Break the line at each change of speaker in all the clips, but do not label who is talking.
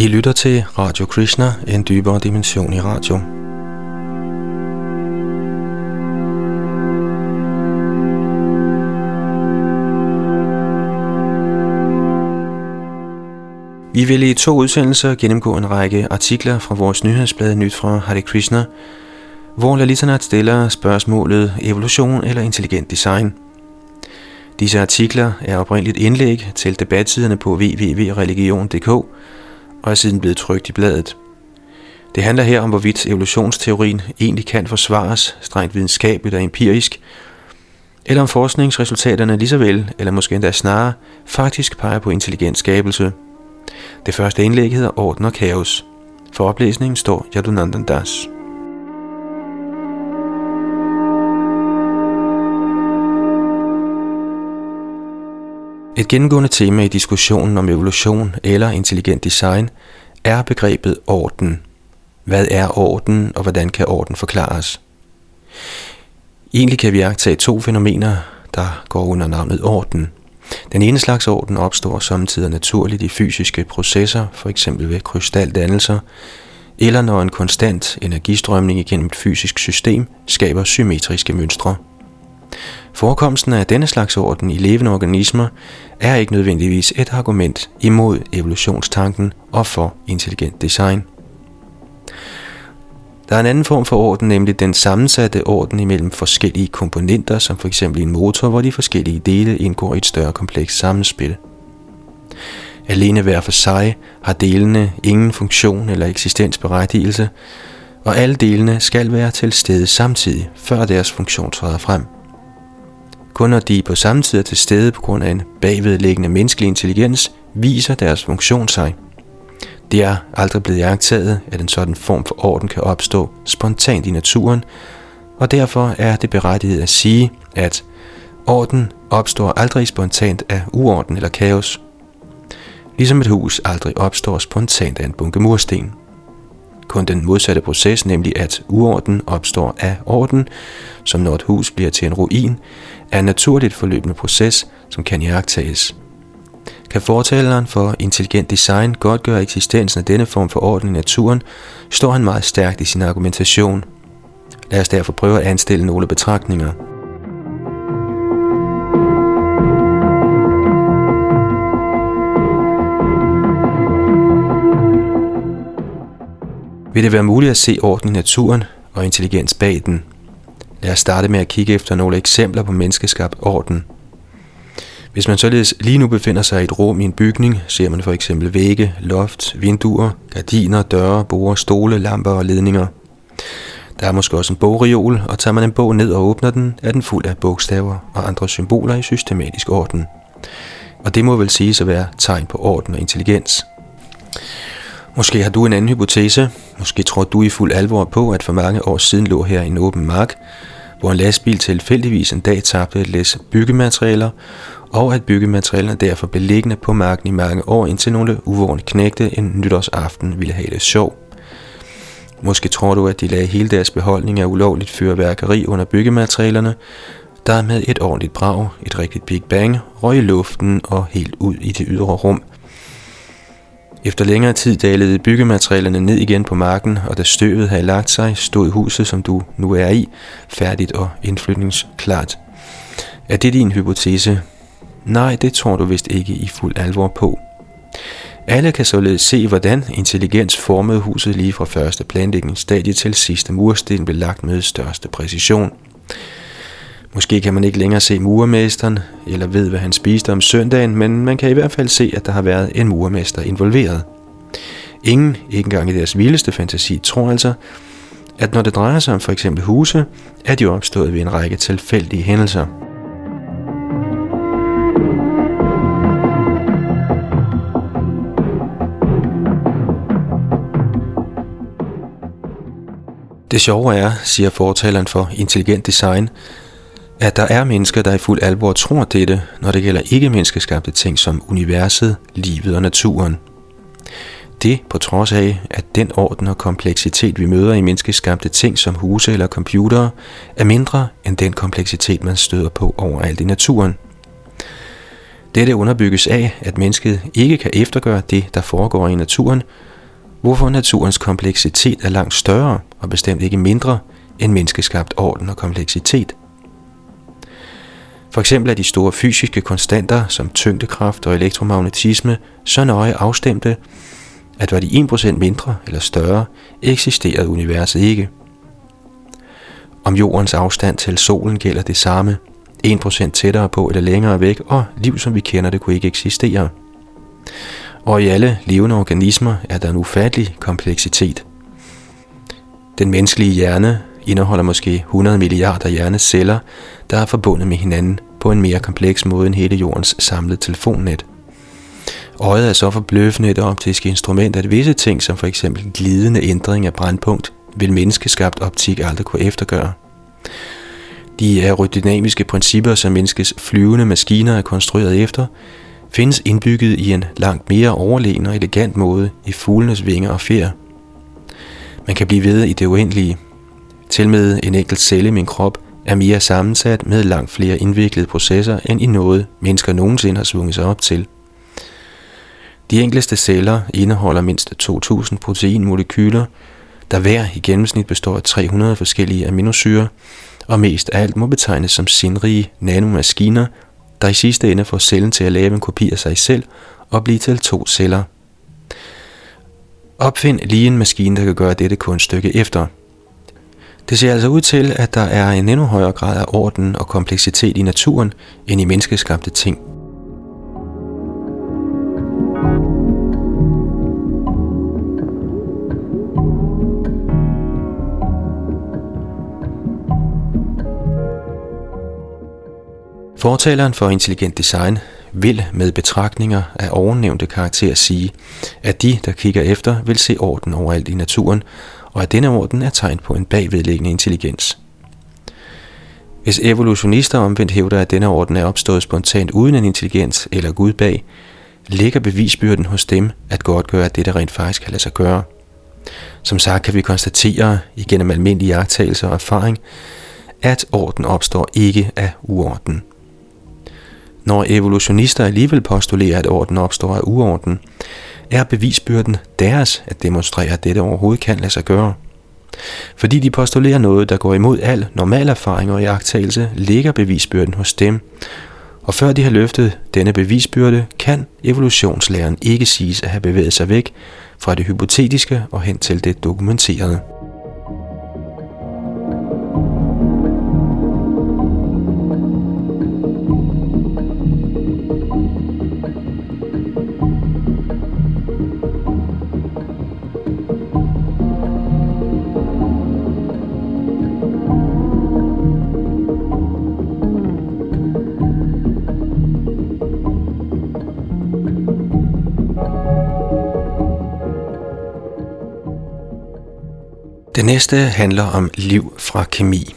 I lytter til Radio Krishna, en dybere dimension i radio. Vi vil i to udsendelser gennemgå en række artikler fra vores nyhedsblad Nyt fra Hare Krishna, hvor Lalitanat stiller spørgsmålet evolution eller intelligent design. Disse artikler er oprindeligt indlæg til debatsiderne på www.religion.dk og er siden blevet trygt i bladet. Det handler her om, hvorvidt evolutionsteorien egentlig kan forsvares strengt videnskabeligt og empirisk, eller om forskningsresultaterne lige så vel, eller måske endda snarere, faktisk peger på intelligent skabelse. Det første indlæg hedder Orden og Kaos. For oplæsningen står Yadunandan Das. Et gennemgående tema i diskussionen om evolution eller intelligent design er begrebet orden. Hvad er orden, og hvordan kan orden forklares? Egentlig kan vi agtage to fænomener, der går under navnet orden. Den ene slags orden opstår samtidig naturligt i fysiske processer, f.eks. ved krystaldannelser, eller når en konstant energistrømning igennem et fysisk system skaber symmetriske mønstre. Forekomsten af denne slags orden i levende organismer er ikke nødvendigvis et argument imod evolutionstanken og for intelligent design. Der er en anden form for orden, nemlig den sammensatte orden imellem forskellige komponenter, som f.eks. en motor, hvor de forskellige dele indgår i et større kompleks sammenspil. Alene hver for sig har delene ingen funktion eller eksistensberettigelse, og alle delene skal være til stede samtidig, før deres funktion træder frem – kun når de på samme tid er til stede på grund af en bagvedliggende menneskelig intelligens, viser deres funktion sig. Det er aldrig blevet jagtaget, at en sådan form for orden kan opstå spontant i naturen, og derfor er det berettiget at sige, at orden opstår aldrig spontant af uorden eller kaos, ligesom et hus aldrig opstår spontant af en bunke mursten. Kun den modsatte proces, nemlig at uorden opstår af orden, som når et hus bliver til en ruin, er en naturligt forløbende proces, som kan iagtages. Kan fortaleren for intelligent design godt gøre eksistensen af denne form for orden i naturen, står han meget stærkt i sin argumentation. Lad os derfor prøve at anstille nogle betragtninger. Vil det være muligt at se orden i naturen og intelligens bag den? Lad os starte med at kigge efter nogle eksempler på menneskeskabt orden. Hvis man således lige nu befinder sig i et rum i en bygning, ser man for eksempel vægge, loft, vinduer, gardiner, døre, borde, stole, lamper og ledninger. Der er måske også en bogreol, og tager man en bog ned og åbner den, er den fuld af bogstaver og andre symboler i systematisk orden. Og det må vel siges at være tegn på orden og intelligens. Måske har du en anden hypotese. Måske tror du i fuld alvor på, at for mange år siden lå her en åben mark, hvor en lastbil tilfældigvis en dag tabte et læs byggematerialer, og at byggematerialerne derfor blev liggende på marken i mange år, indtil nogle uvågne knægte en nytårsaften ville have det sjov. Måske tror du, at de lagde hele deres beholdning af ulovligt fyrværkeri under byggematerialerne, der med et ordentligt brag, et rigtigt Big Bang, røg i luften og helt ud i det ydre rum – efter længere tid dalede byggematerialerne ned igen på marken, og da støvet havde lagt sig, stod huset, som du nu er i, færdigt og indflytningsklart. Er det din hypotese? Nej, det tror du vist ikke i fuld alvor på. Alle kan således se, hvordan intelligens formede huset lige fra første planlægningsstadie til sidste mursten blev lagt med største præcision. Måske kan man ikke længere se murermesteren, eller ved, hvad han spiste om søndagen, men man kan i hvert fald se, at der har været en murermester involveret. Ingen, ikke engang i deres vildeste fantasi, tror altså, at når det drejer sig om for eksempel huse, er de opstået ved en række tilfældige hændelser. Det sjove er, siger fortaleren for intelligent design, at der er mennesker, der i fuld alvor tror dette, når det gælder ikke menneskeskabte ting som universet, livet og naturen. Det på trods af, at den orden og kompleksitet, vi møder i menneskeskabte ting som huse eller computere, er mindre end den kompleksitet, man støder på overalt i naturen. Dette underbygges af, at mennesket ikke kan eftergøre det, der foregår i naturen, hvorfor naturens kompleksitet er langt større og bestemt ikke mindre end menneskeskabt orden og kompleksitet. For eksempel er de store fysiske konstanter som tyngdekraft og elektromagnetisme så nøje afstemte, at var de 1% mindre eller større, eksisterede universet ikke. Om jordens afstand til solen gælder det samme. 1% tættere på eller længere væk, og liv som vi kender det kunne ikke eksistere. Og i alle levende organismer er der en ufattelig kompleksitet. Den menneskelige hjerne indeholder måske 100 milliarder hjerneceller, der er forbundet med hinanden på en mere kompleks måde end hele jordens samlede telefonnet. Øjet er så forbløffende et optisk instrument, at visse ting, som for eksempel glidende ændring af brandpunkt, vil menneskeskabt optik aldrig kunne eftergøre. De aerodynamiske principper, som menneskets flyvende maskiner er konstrueret efter, findes indbygget i en langt mere overlegen og elegant måde i fuglenes vinger og fjer. Man kan blive ved i det uendelige. Til med en enkelt celle i min krop er mere sammensat med langt flere indviklede processer end i noget, mennesker nogensinde har svunget sig op til. De enkleste celler indeholder mindst 2000 proteinmolekyler, der hver i gennemsnit består af 300 forskellige aminosyrer, og mest af alt må betegnes som sindrige nanomaskiner, der i sidste ende får cellen til at lave en kopi af sig selv og blive til to celler. Opfind lige en maskine, der kan gøre dette kun stykke efter. Det ser altså ud til, at der er en endnu højere grad af orden og kompleksitet i naturen end i menneskeskabte ting – Fortaleren for intelligent design vil med betragtninger af ovennævnte karakter sige, at de, der kigger efter, vil se orden overalt i naturen, og at denne orden er tegn på en bagvedliggende intelligens. Hvis evolutionister omvendt hævder, at denne orden er opstået spontant uden en intelligens eller Gud bag, ligger bevisbyrden hos dem at godt gøre, at dette rent faktisk kan lade sig gøre. Som sagt kan vi konstatere igennem almindelige jagttagelser og erfaring, at orden opstår ikke af uorden. Når evolutionister alligevel postulerer, at orden opstår af uorden, er bevisbyrden deres at demonstrere, at dette overhovedet kan lade sig gøre. Fordi de postulerer noget, der går imod al normal erfaring og iagttagelse, ligger bevisbyrden hos dem. Og før de har løftet denne bevisbyrde, kan evolutionslæren ikke siges at have bevæget sig væk fra det hypotetiske og hen til det dokumenterede. Det næste handler om liv fra kemi.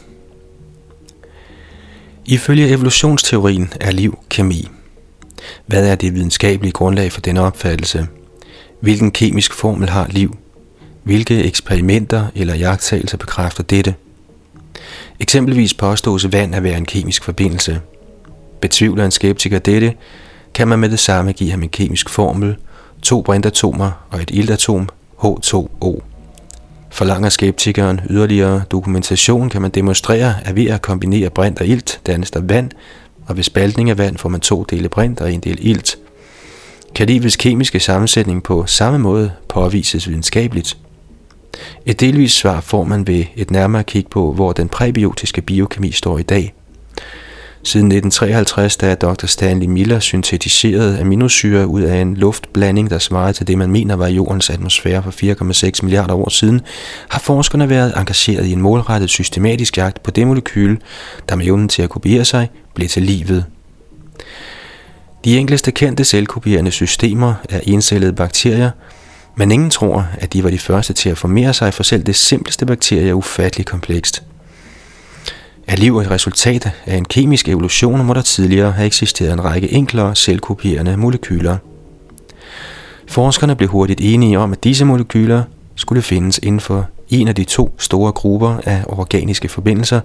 Ifølge evolutionsteorien er liv kemi. Hvad er det videnskabelige grundlag for denne opfattelse? Hvilken kemisk formel har liv? Hvilke eksperimenter eller jagttagelser bekræfter dette? Eksempelvis påstås vand at være en kemisk forbindelse. Betvivler en skeptiker dette, kan man med det samme give ham en kemisk formel, to brintatomer og et iltatom, H2O. Forlanger skeptikeren yderligere dokumentation, kan man demonstrere, at ved at kombinere brint og ilt dannes der vand, og ved spaltning af vand får man to dele brint og en del ilt. Kan livets kemiske sammensætning på samme måde påvises videnskabeligt? Et delvist svar får man ved et nærmere kig på, hvor den præbiotiske biokemi står i dag – Siden 1953, da Dr. Stanley Miller syntetiserede aminosyre ud af en luftblanding, der svarede til det, man mener var jordens atmosfære for 4,6 milliarder år siden, har forskerne været engageret i en målrettet systematisk jagt på det molekyle, der med evnen til at kopiere sig, blev til livet. De enkleste kendte selvkopierende systemer er encellede bakterier, men ingen tror, at de var de første til at formere sig, for selv det simpleste bakterie er ufatteligt komplekst. Er liv et resultat af en kemisk evolution, må der tidligere have eksisteret en række enklere selvkopierende molekyler. Forskerne blev hurtigt enige om, at disse molekyler skulle findes inden for en af de to store grupper af organiske forbindelser,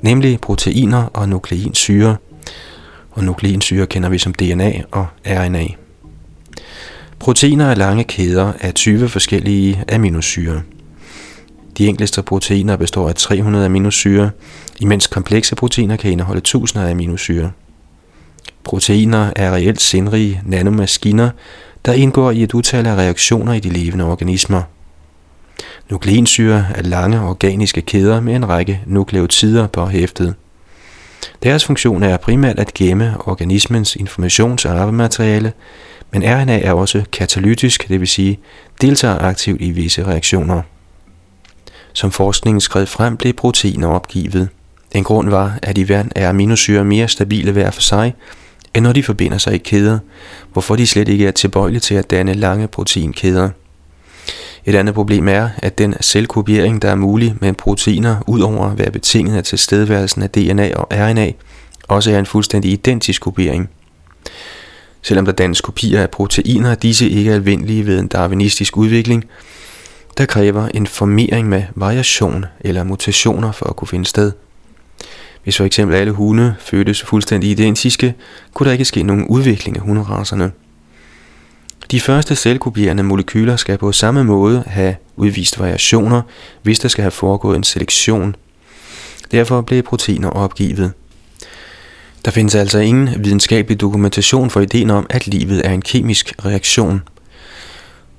nemlig proteiner og nukleinsyre. Og nukleinsyre kender vi som DNA og RNA. Proteiner er lange kæder af 20 forskellige aminosyre. De enkleste proteiner består af 300 aminosyre, imens komplekse proteiner kan indeholde tusinder af aminosyre. Proteiner er reelt sindrige nanomaskiner, der indgår i et utal af reaktioner i de levende organismer. Nukleinsyre er lange organiske kæder med en række nukleotider på hæftet. Deres funktion er primært at gemme organismens informations- og arvemateriale, men RNA er også katalytisk, det vil sige deltager aktivt i visse reaktioner. Som forskningen skred frem, blev proteiner opgivet. En grund var, at i vand er aminosyre mere stabile hver for sig, end når de forbinder sig i kæder, hvorfor de slet ikke er tilbøjelige til at danne lange proteinkæder. Et andet problem er, at den selvkopiering, der er mulig med proteiner, udover at være betinget af tilstedeværelsen af DNA og RNA, også er en fuldstændig identisk kopiering. Selvom der dannes kopier af proteiner, er disse ikke almindelige ved en darwinistisk udvikling, der kræver en formering med variation eller mutationer for at kunne finde sted. Hvis for eksempel alle hunde fødtes fuldstændig identiske, kunne der ikke ske nogen udvikling af hunderaserne. De første selvkopierende molekyler skal på samme måde have udvist variationer, hvis der skal have foregået en selektion. Derfor blev proteiner opgivet. Der findes altså ingen videnskabelig dokumentation for ideen om, at livet er en kemisk reaktion.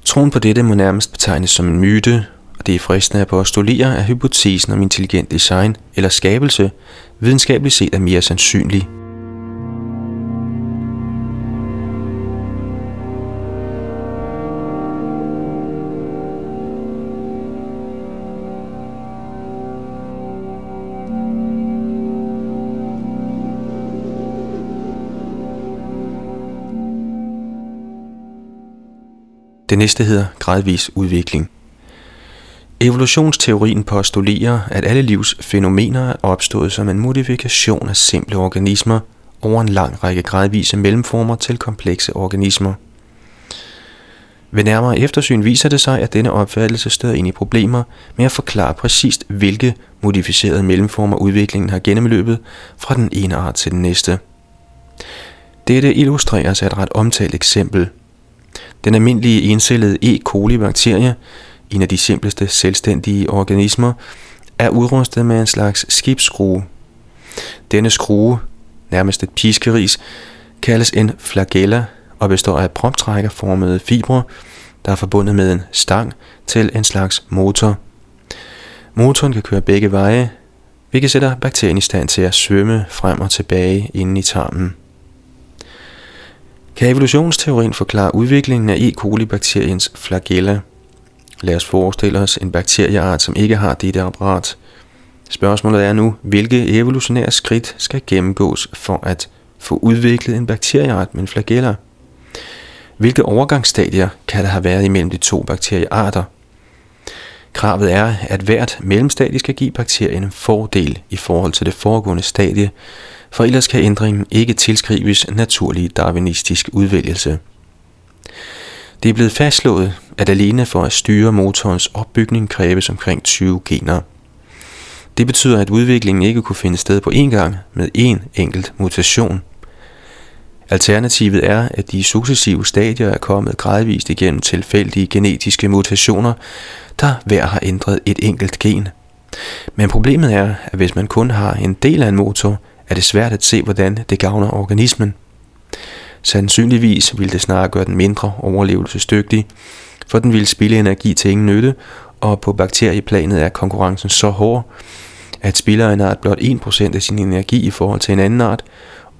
Troen på dette må nærmest betegnes som en myte, og det er fristende at postulere, at hypotesen om intelligent design eller skabelse videnskabeligt set er mere sandsynlig. Det næste hedder gradvis udvikling. Evolutionsteorien postulerer, at alle livs fænomener er opstået som en modifikation af simple organismer over en lang række gradvise mellemformer til komplekse organismer. Ved nærmere eftersyn viser det sig, at denne opfattelse støder ind i problemer med at forklare præcist, hvilke modificerede mellemformer udviklingen har gennemløbet fra den ene art til den næste. Dette illustreres af et ret omtalt eksempel – den almindelige encellede E. coli-bakterie, en af de simpleste selvstændige organismer, er udrustet med en slags skibsskrue. Denne skrue, nærmest et piskeris, kaldes en flagella og består af proptrækkerformede fibre, der er forbundet med en stang til en slags motor. Motoren kan køre begge veje, hvilket sætter bakterien i stand til at svømme frem og tilbage inden i tarmen. Kan evolutionsteorien forklare udviklingen af E. coli-bakteriens flagella? Lad os forestille os en bakterieart, som ikke har dette apparat. Spørgsmålet er nu, hvilke evolutionære skridt skal gennemgås for at få udviklet en bakterieart med en flagella? Hvilke overgangsstadier kan der have været imellem de to bakteriearter? Kravet er, at hvert mellemstadie skal give bakterien en fordel i forhold til det foregående stadie, for ellers kan ændringen ikke tilskrives naturlig darwinistisk udvælgelse. Det er blevet fastslået, at alene for at styre motorens opbygning kræves omkring 20 gener. Det betyder, at udviklingen ikke kunne finde sted på én gang med én enkelt mutation. Alternativet er, at de successive stadier er kommet gradvist igennem tilfældige genetiske mutationer, der hver har ændret et enkelt gen. Men problemet er, at hvis man kun har en del af en motor, er det svært at se, hvordan det gavner organismen. Sandsynligvis vil det snarere gøre den mindre overlevelsesdygtig, for den vil spille energi til ingen nytte, og på bakterieplanet er konkurrencen så hård, at spiller en art blot 1% af sin energi i forhold til en anden art,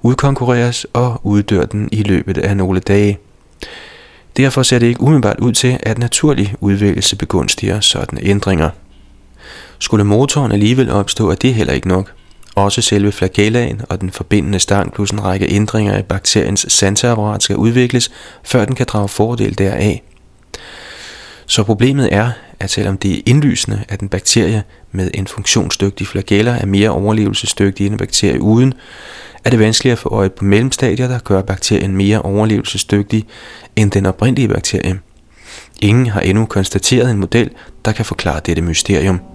udkonkurreres og uddør den i løbet af nogle dage. Derfor ser det ikke umiddelbart ud til, at naturlig udvælgelse begunstiger sådanne ændringer. Skulle motoren alligevel opstå, er det heller ikke nok – også selve flagellaen og den forbindende stang plus en række ændringer i bakteriens sanseapparat skal udvikles, før den kan drage fordel deraf. Så problemet er, at selvom det er indlysende, at en bakterie med en funktionsdygtig flagella er mere overlevelsesdygtig end en bakterie uden, er det vanskeligt at få øje på mellemstadier, der gør bakterien mere overlevelsesdygtig end den oprindelige bakterie. Ingen har endnu konstateret en model, der kan forklare dette mysterium.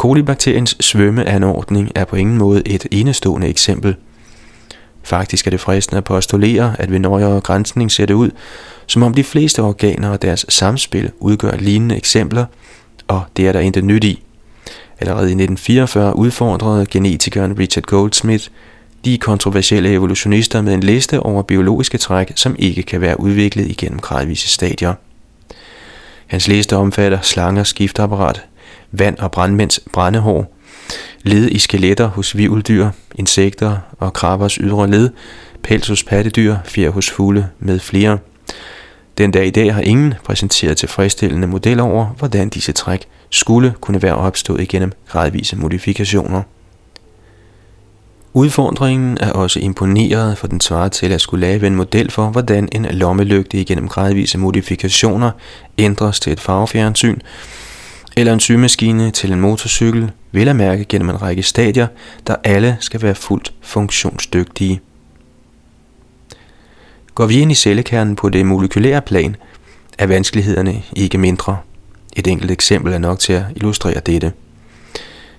Kolibakteriens svømmeanordning er på ingen måde et enestående eksempel. Faktisk er det fristende at postulere, at ved nøjere grænsning ser det ud, som om de fleste organer og deres samspil udgør lignende eksempler, og det er der intet nyt i. Allerede i 1944 udfordrede genetikeren Richard Goldsmith de kontroversielle evolutionister med en liste over biologiske træk, som ikke kan være udviklet igennem gradvise stadier. Hans liste omfatter slanger, skiftapparat, vand og brandmænds brændehår, led i skeletter hos vivldyr, insekter og krabbers ydre led, pels hos pattedyr, fjer hos fugle med flere. Den dag i dag har ingen præsenteret tilfredsstillende modeller over, hvordan disse træk skulle kunne være opstået igennem gradvise modifikationer. Udfordringen er også imponeret, for den svarer til at skulle lave en model for, hvordan en lommelygte igennem gradvise modifikationer ændres til et farvefjernsyn, eller en symaskine til en motorcykel, vil at mærke gennem en række stadier, der alle skal være fuldt funktionsdygtige. Går vi ind i cellekernen på det molekylære plan, er vanskelighederne ikke mindre. Et enkelt eksempel er nok til at illustrere dette.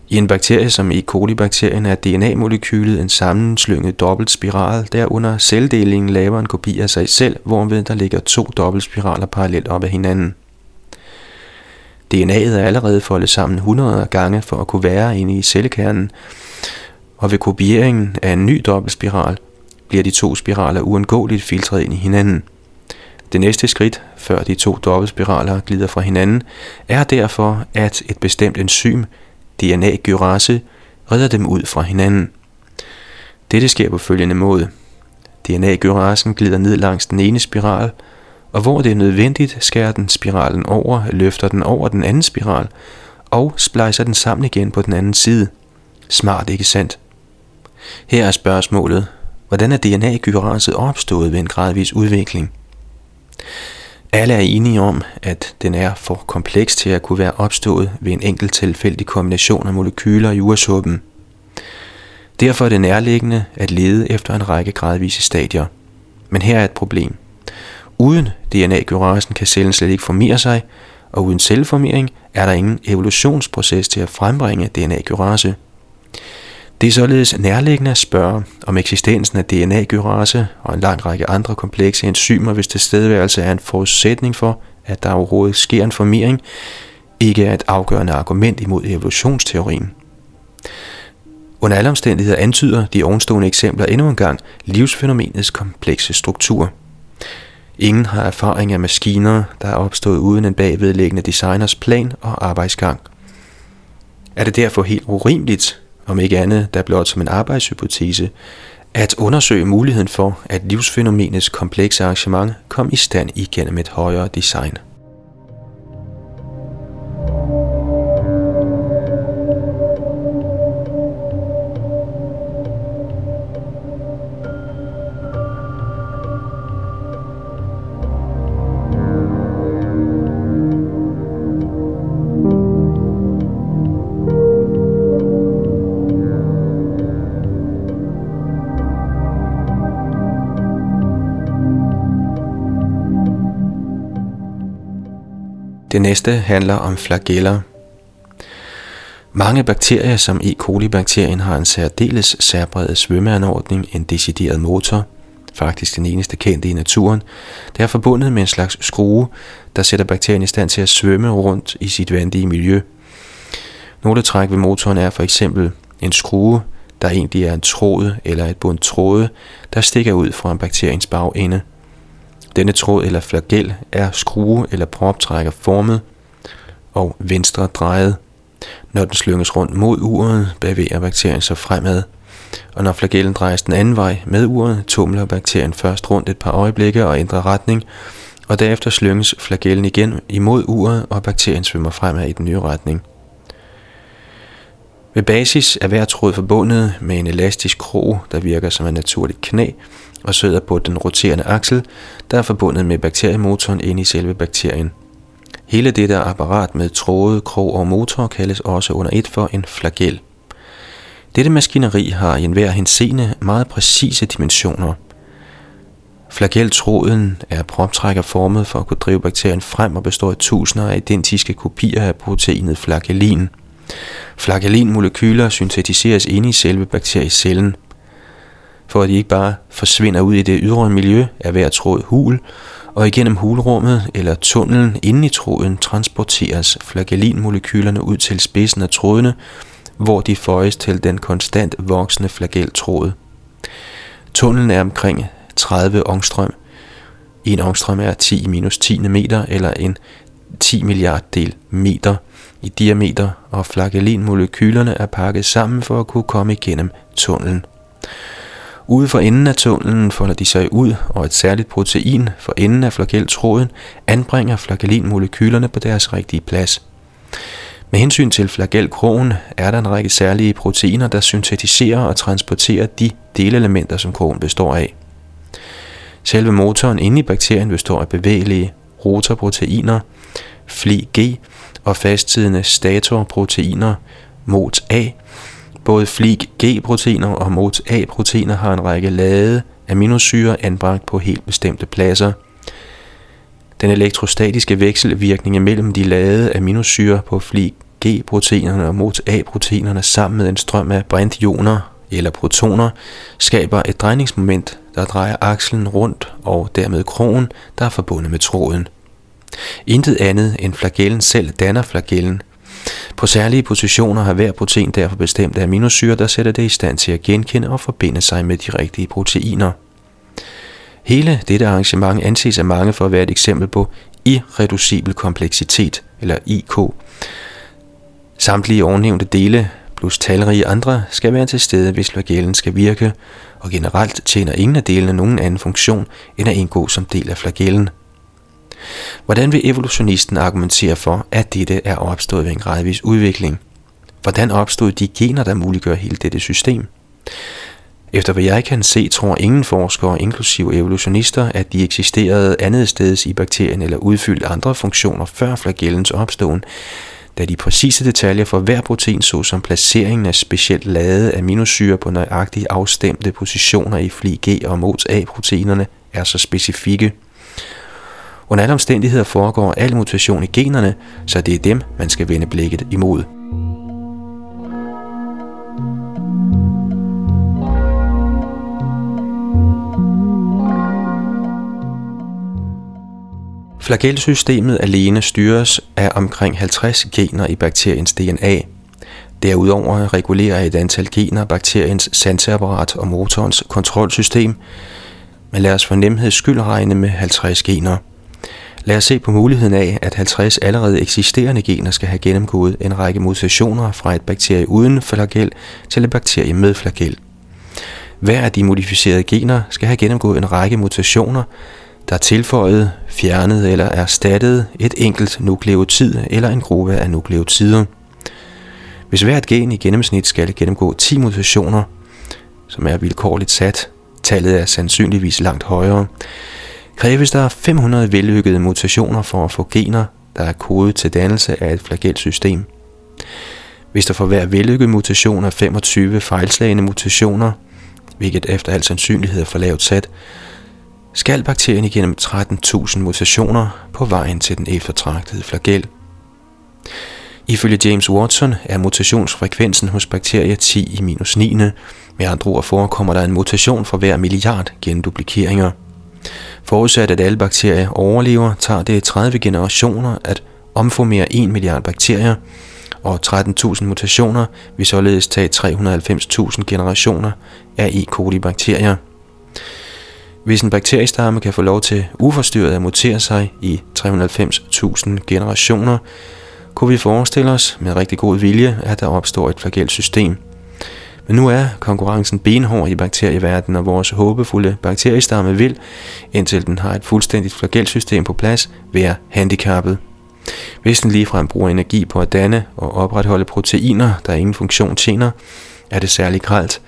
I en bakterie som E. coli-bakterien er DNA-molekylet en sammenslynget dobbeltspiral, der under celledelingen laver en kopi af sig selv, hvorved der ligger to dobbeltspiraler parallelt op ad hinanden. DNA'et er allerede foldet sammen 100 gange for at kunne være inde i cellekernen, og ved kopieringen af en ny dobbeltspiral bliver de to spiraler uundgåeligt filtreret ind i hinanden. Det næste skridt, før de to dobbeltspiraler glider fra hinanden, er derfor, at et bestemt enzym, DNA-gyrase, redder dem ud fra hinanden. Dette sker på følgende måde. DNA-gyrasen glider ned langs den ene spiral, og hvor det er nødvendigt, skærer den spiralen over, løfter den over den anden spiral, og splejser den sammen igen på den anden side. Smart, ikke sandt? Her er spørgsmålet, hvordan er DNA-gyraset opstået ved en gradvis udvikling? Alle er enige om, at den er for kompleks til at kunne være opstået ved en enkelt tilfældig kombination af molekyler i ursuppen. Derfor er det nærliggende at lede efter en række gradvise stadier. Men her er et problem. Uden DNA-gyrasen kan cellen slet ikke formere sig, og uden celleformering er der ingen evolutionsproces til at frembringe DNA-gyrase. Det er således nærliggende at spørge, om eksistensen af DNA-gyrase og en lang række andre komplekse enzymer, hvis tilstedeværelse er en forudsætning for, at der overhovedet sker en formering, ikke er et afgørende argument imod evolutionsteorien. Under alle omstændigheder antyder de ovenstående eksempler endnu engang livsfænomenets komplekse struktur – Ingen har erfaring af maskiner, der er opstået uden en bagvedliggende designers plan og arbejdsgang. Er det derfor helt urimeligt, om ikke andet der blot som en arbejdshypotese, at undersøge muligheden for, at livsfænomenets komplekse arrangement kom i stand igennem et højere design? Det næste handler om flageller. Mange bakterier som E. coli-bakterien har en særdeles særbredet svømmeanordning, en decideret motor, faktisk den eneste kendte i naturen, der er forbundet med en slags skrue, der sætter bakterien i stand til at svømme rundt i sit vandige miljø. Nogle træk ved motoren er for eksempel en skrue, der egentlig er en tråd eller et bundt tråde, der stikker ud fra en bakteriens bagende – denne tråd eller flagel er skrue eller proptrækker formet og venstre drejet. Når den slynges rundt mod uret, bevæger bakterien sig fremad. Og når flagellen drejes den anden vej med uret, tumler bakterien først rundt et par øjeblikke og ændrer retning, og derefter slynges flagellen igen imod uret, og bakterien svømmer fremad i den nye retning. Ved basis er hver tråd forbundet med en elastisk krog, der virker som et naturligt knæ, og sidder på den roterende aksel, der er forbundet med bakteriemotoren inde i selve bakterien. Hele dette apparat med tråde, krog og motor kaldes også under et for en flagel. Dette maskineri har i enhver henseende meget præcise dimensioner. Flageltråden er proptrækker formet for at kunne drive bakterien frem og består af tusinder af identiske kopier af proteinet flagellin – Flagellinmolekyler syntetiseres inde i selve bakteriecellen. For at de ikke bare forsvinder ud i det ydre miljø, er hver tråd hul, og igennem hulrummet eller tunnelen inde i tråden transporteres flagellinmolekylerne ud til spidsen af trådene, hvor de føjes til den konstant voksende flageltråd. Tunnelen er omkring 30 ångstrøm. En ångstrøm er 10 minus 10 meter eller en 10 milliarddel meter i diameter, og flagellinmolekylerne er pakket sammen for at kunne komme igennem tunnelen. Ude for enden af tunnelen folder de sig ud, og et særligt protein for enden af flageltråden anbringer flagellinmolekylerne på deres rigtige plads. Med hensyn til flagelkrogen er der en række særlige proteiner, der syntetiserer og transporterer de delelementer, som krogen består af. Selve motoren inde i bakterien består af bevægelige rotorproteiner, FLI-G og fasttidende statorproteiner, MOT-A. Både flik G-proteiner og MOT-A-proteiner har en række lade aminosyre anbragt på helt bestemte pladser. Den elektrostatiske vekselvirkning mellem de ladede aminosyre på flik G-proteinerne og MOT-A-proteinerne sammen med en strøm af brintioner eller protoner skaber et drejningsmoment, der drejer akslen rundt og dermed krogen, der er forbundet med tråden. Intet andet end flagellen selv danner flagellen. På særlige positioner har hver protein derfor bestemte aminosyre, der sætter det i stand til at genkende og forbinde sig med de rigtige proteiner. Hele dette arrangement anses af mange for at være et eksempel på irreducibel kompleksitet, eller IK. Samtlige ovennævnte dele plus talrige andre skal være til stede, hvis flagellen skal virke, og generelt tjener ingen af delene nogen anden funktion end at indgå som del af flagellen – Hvordan vil evolutionisten argumentere for, at dette er opstået ved en gradvis udvikling? Hvordan opstod de gener, der muliggør hele dette system? Efter hvad jeg kan se, tror ingen forskere, inklusive evolutionister, at de eksisterede andet steds i bakterien eller udfyldte andre funktioner før flagellens opståen, da de præcise detaljer for hver protein, såsom placeringen af specielt ladede aminosyre på nøjagtigt afstemte positioner i fli G og MOT A-proteinerne, er så specifikke. Under alle omstændigheder foregår al mutation i generne, så det er dem, man skal vende blikket imod. Flagelsystemet alene styres af omkring 50 gener i bakteriens DNA. Derudover regulerer et antal gener bakteriens sanseapparat og motorens kontrolsystem, men lad os for nemheds skyld regne med 50 gener – Lad os se på muligheden af, at 50 allerede eksisterende gener skal have gennemgået en række mutationer fra et bakterie uden flagel til et bakterie med flagel. Hver af de modificerede gener skal have gennemgået en række mutationer, der er tilføjet, fjernet eller erstattet et enkelt nukleotid eller en gruppe af nukleotider. Hvis hvert gen i gennemsnit skal gennemgå 10 mutationer, som er vilkårligt sat, tallet er sandsynligvis langt højere, kræves der 500 vellykkede mutationer for at få gener, der er kodet til dannelse af et flagelsystem. Hvis der for hver vellykket mutation er 25 fejlslagende mutationer, hvilket efter al sandsynlighed er for lavt sat, skal bakterien igennem 13.000 mutationer på vejen til den eftertragtede flagel. Ifølge James Watson er mutationsfrekvensen hos bakterier 10 i minus 9. Med andre ord forekommer der en mutation for hver milliard genduplikeringer. Forudsat at alle bakterier overlever, tager det 30 generationer at omformere 1 milliard bakterier, og 13.000 mutationer vil således tage 390.000 generationer af E. coli-bakterier. Hvis en bakteriestamme kan få lov til uforstyrret at mutere sig i 390.000 generationer, kunne vi forestille os med rigtig god vilje, at der opstår et flagelsystem – men nu er konkurrencen benhård i bakterieverdenen, og vores håbefulde bakteriestamme vil, indtil den har et fuldstændigt flagelsystem på plads, være handicappet. Hvis den ligefrem bruger energi på at danne og opretholde proteiner, der ingen funktion tjener, er det særligt gralt.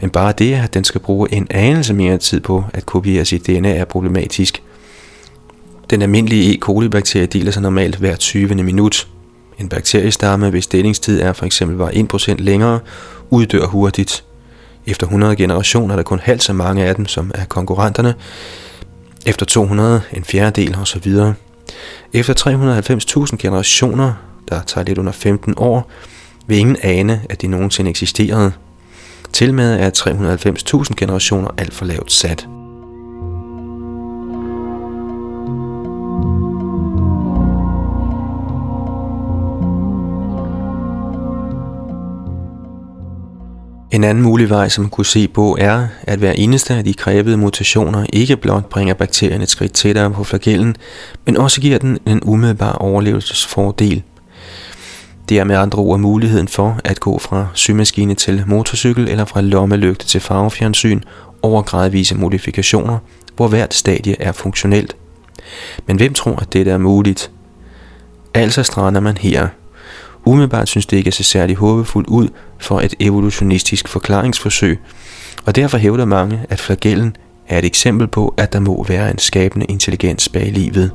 Men bare det, at den skal bruge en anelse mere tid på at kopiere sit DNA er problematisk. Den almindelige E. coli-bakterie deler sig normalt hver 20. minut. En bakteriestamme, hvis delingstid er for eksempel var 1% længere, uddør hurtigt. Efter 100 generationer er der kun halvt så mange af dem, som er konkurrenterne. Efter 200 en fjerdedel osv. Efter 390.000 generationer, der tager lidt under 15 år, vil ingen ane, at de nogensinde eksisterede. Til med er 390.000 generationer alt for lavt sat. En anden mulig vej, som man kunne se på, er, at hver eneste af de krævede mutationer ikke blot bringer bakterien et skridt tættere på flagellen, men også giver den en umiddelbar overlevelsesfordel. Det er med andre ord muligheden for at gå fra symaskine til motorcykel eller fra lommelygte til farvefjernsyn over gradvise modifikationer, hvor hvert stadie er funktionelt. Men hvem tror, at dette er muligt? Altså strander man her – Umiddelbart synes det ikke at se særlig håbefuldt ud for et evolutionistisk forklaringsforsøg, og derfor hævder mange, at flagellen er et eksempel på, at der må være en skabende intelligens bag livet.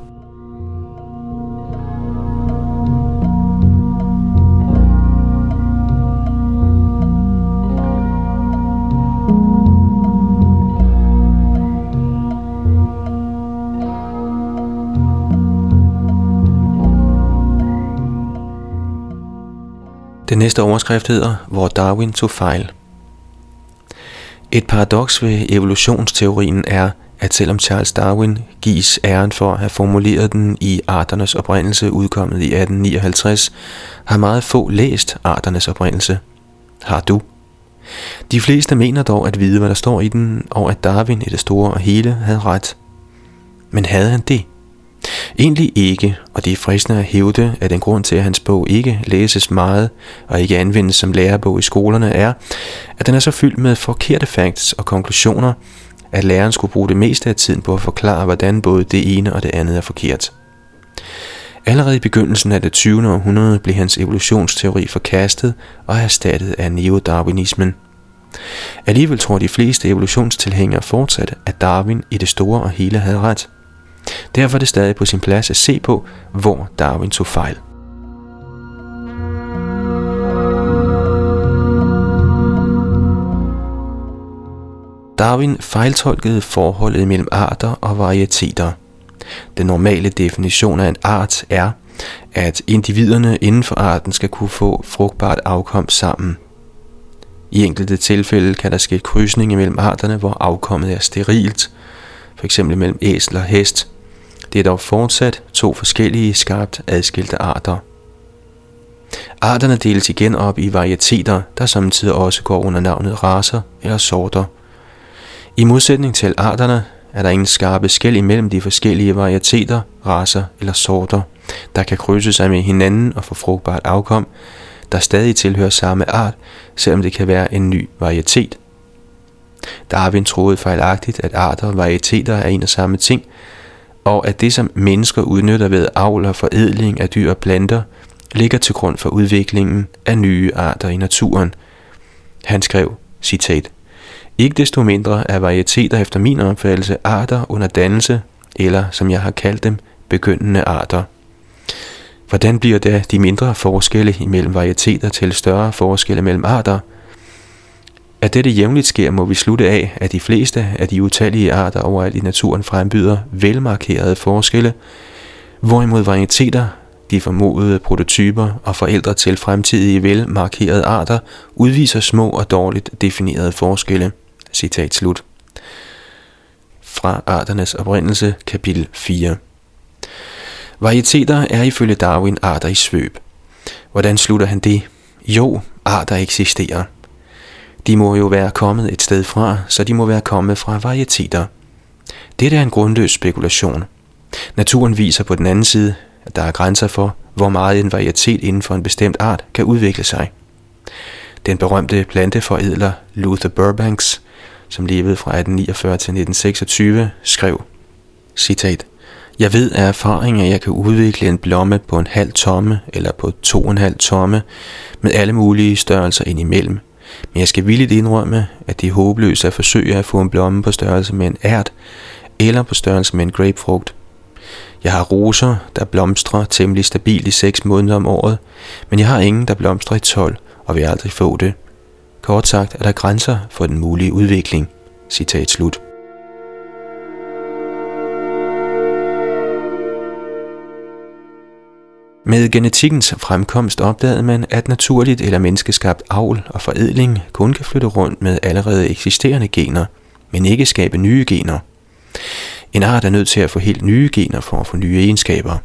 Den næste overskrift hedder, hvor Darwin tog fejl. Et paradoks ved evolutionsteorien er, at selvom Charles Darwin gives æren for at have formuleret den i Arternes oprindelse udkommet i 1859, har meget få læst Arternes oprindelse. Har du? De fleste mener dog at vide, hvad der står i den, og at Darwin i det store og hele havde ret. Men havde han det? Egentlig ikke, og det er fristende at hævde, at en grund til, at hans bog ikke læses meget og ikke anvendes som lærebog i skolerne, er, at den er så fyldt med forkerte facts og konklusioner, at læreren skulle bruge det meste af tiden på at forklare, hvordan både det ene og det andet er forkert. Allerede i begyndelsen af det 20. århundrede blev hans evolutionsteori forkastet og erstattet af neodarwinismen. Alligevel tror de fleste evolutionstilhængere fortsat, at Darwin i det store og hele havde ret – Derfor er det stadig på sin plads at se på, hvor Darwin tog fejl. Darwin fejltolkede forholdet mellem arter og varieteter. Den normale definition af en art er, at individerne inden for arten skal kunne få frugtbart afkom sammen. I enkelte tilfælde kan der ske krydsning mellem arterne, hvor afkommet er sterilt, f.eks. mellem æsel og hest, det er dog fortsat to forskellige skarpt adskilte arter. Arterne deles igen op i varieteter, der samtidig også går under navnet raser eller sorter. I modsætning til arterne er der ingen skarpe skæld imellem de forskellige varieteter, raser eller sorter, der kan krydse sig med hinanden og få frugtbart afkom, der stadig tilhører samme art, selvom det kan være en ny varietet. Darwin troede fejlagtigt, at arter og varieteter er en og samme ting, og at det, som mennesker udnytter ved avl og forædling af dyr og planter, ligger til grund for udviklingen af nye arter i naturen. Han skrev, citat, Ikke desto mindre er varieteter efter min opfattelse arter under dannelse, eller som jeg har kaldt dem, begyndende arter. Hvordan bliver da de mindre forskelle imellem varieteter til større forskelle mellem arter – at dette jævnligt sker, må vi slutte af, at de fleste af de utallige arter overalt i naturen frembyder velmarkerede forskelle, hvorimod varieteter, de formodede prototyper og forældre til fremtidige velmarkerede arter, udviser små og dårligt definerede forskelle. Citat slut. Fra Arternes oprindelse, kapitel 4. Varieteter er ifølge Darwin arter i svøb. Hvordan slutter han det? Jo, arter eksisterer. De må jo være kommet et sted fra, så de må være kommet fra varieteter. Dette er en grundløs spekulation. Naturen viser på den anden side, at der er grænser for, hvor meget en varietet inden for en bestemt art kan udvikle sig. Den berømte planteforædler Luther Burbanks, som levede fra 1849 til 1926, skrev, citat, Jeg ved af erfaring, at jeg kan udvikle en blomme på en halv tomme eller på to og en halv tomme med alle mulige størrelser indimellem, men jeg skal villigt indrømme, at det er håbløst at forsøge at få en blomme på størrelse med en ært, eller på størrelse med en grapefrugt. Jeg har roser, der blomstrer temmelig stabilt i 6 måneder om året, men jeg har ingen, der blomstrer i 12 og vil aldrig få det. Kort sagt er der grænser for den mulige udvikling. Citat slut. Med genetikkens fremkomst opdagede man, at naturligt eller menneskeskabt avl og forædling kun kan flytte rundt med allerede eksisterende gener, men ikke skabe nye gener. En art er nødt til at få helt nye gener for at få nye egenskaber.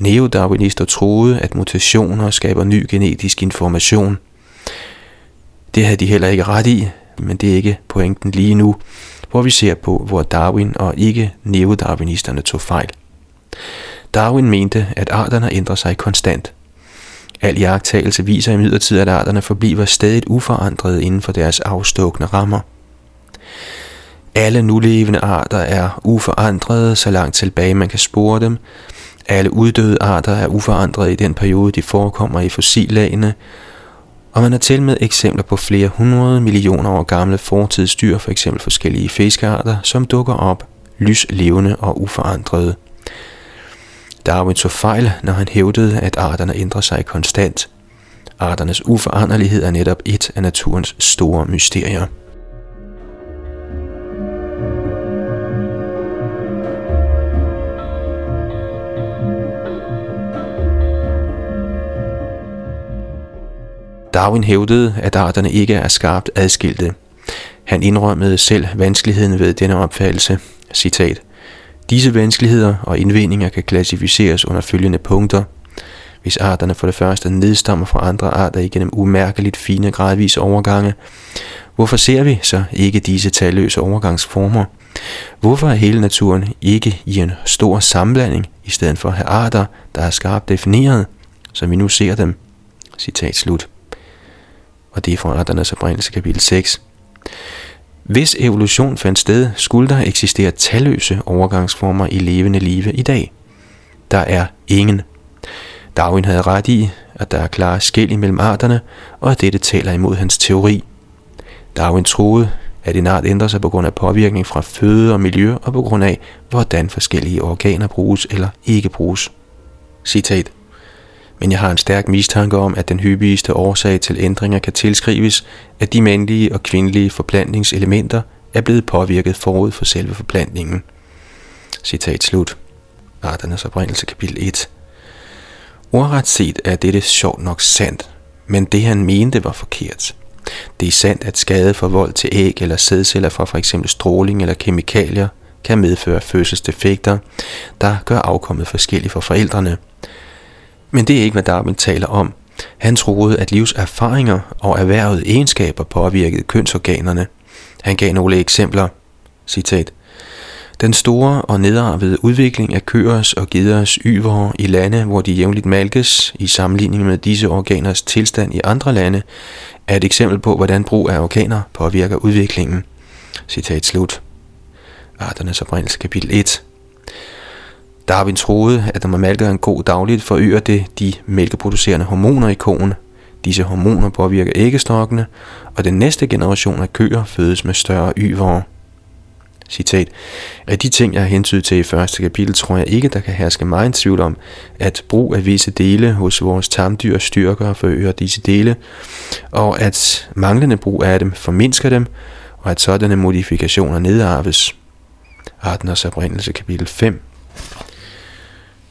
Neodarwinister troede, at mutationer skaber ny genetisk information. Det havde de heller ikke ret i, men det er ikke pointen lige nu, hvor vi ser på, hvor Darwin og ikke neodarwinisterne tog fejl. Darwin mente, at arterne ændrer sig konstant. Al jagttagelse viser imidlertid, at arterne forbliver stadig uforandrede inden for deres afstukne rammer. Alle nulevende arter er uforandrede, så langt tilbage man kan spore dem. Alle uddøde arter er uforandrede i den periode, de forekommer i fossillagene, og man har til med eksempler på flere hundrede millioner år gamle fortidsdyr, for eksempel forskellige fiskearter, som dukker op lyslevende og uforandrede. Darwin tog fejl, når han hævdede, at arterne ændrer sig konstant. Arternes uforanderlighed er netop et af naturens store mysterier. Darwin hævdede, at arterne ikke er skarpt adskilte. Han indrømmede selv vanskeligheden ved denne opfattelse. Citat. Disse vanskeligheder og indvendinger kan klassificeres under følgende punkter. Hvis arterne for det første nedstammer fra andre arter igennem umærkeligt fine gradvise overgange, hvorfor ser vi så ikke disse talløse overgangsformer? Hvorfor er hele naturen ikke i en stor sammenblanding, i stedet for at have arter, der er skarpt defineret, som vi nu ser dem? Citat slut. Og det er fra Arternes oprindelse kapitel 6. Hvis evolution fandt sted, skulle der eksistere talløse overgangsformer i levende live i dag. Der er ingen. Darwin havde ret i, at der er klare skæld imellem arterne, og at dette taler imod hans teori. Darwin troede, at en art ændrer sig på grund af påvirkning fra føde og miljø og på grund af, hvordan forskellige organer bruges eller ikke bruges. Citat men jeg har en stærk mistanke om, at den hyppigste årsag til ændringer kan tilskrives, at de mandlige og kvindelige forplantningselementer er blevet påvirket forud for selve forplantningen. Citat slut. Arternes oprindelse kapitel 1 Ordret set er dette sjovt nok sandt, men det han mente var forkert. Det er sandt, at skade for vold til æg eller sædceller fra f.eks. stråling eller kemikalier kan medføre fødselsdefekter, der gør afkommet forskelligt for forældrene – men det er ikke, hvad Darwin taler om. Han troede, at livs erfaringer og erhvervede egenskaber påvirkede kønsorganerne. Han gav nogle eksempler. Citat. Den store og nedarvede udvikling af køers og geders yvere i lande, hvor de jævnligt malkes, i sammenligning med disse organers tilstand i andre lande, er et eksempel på, hvordan brug af organer påvirker udviklingen. Citat slut. Arternes oprindelse kapitel 1 Darwin troede, at når man malker en ko dagligt, forøger det de mælkeproducerende hormoner i koen. Disse hormoner påvirker æggestokkene, og den næste generation af køer fødes med større yvere. Citat. Af de ting, jeg har hentydet til i første kapitel, tror jeg ikke, der kan herske meget tvivl om, at brug af visse dele hos vores tamdyr styrker og forøger disse dele, og at manglende brug af dem formindsker dem, og at sådanne modifikationer nedarves. Artens oprindelse kapitel 5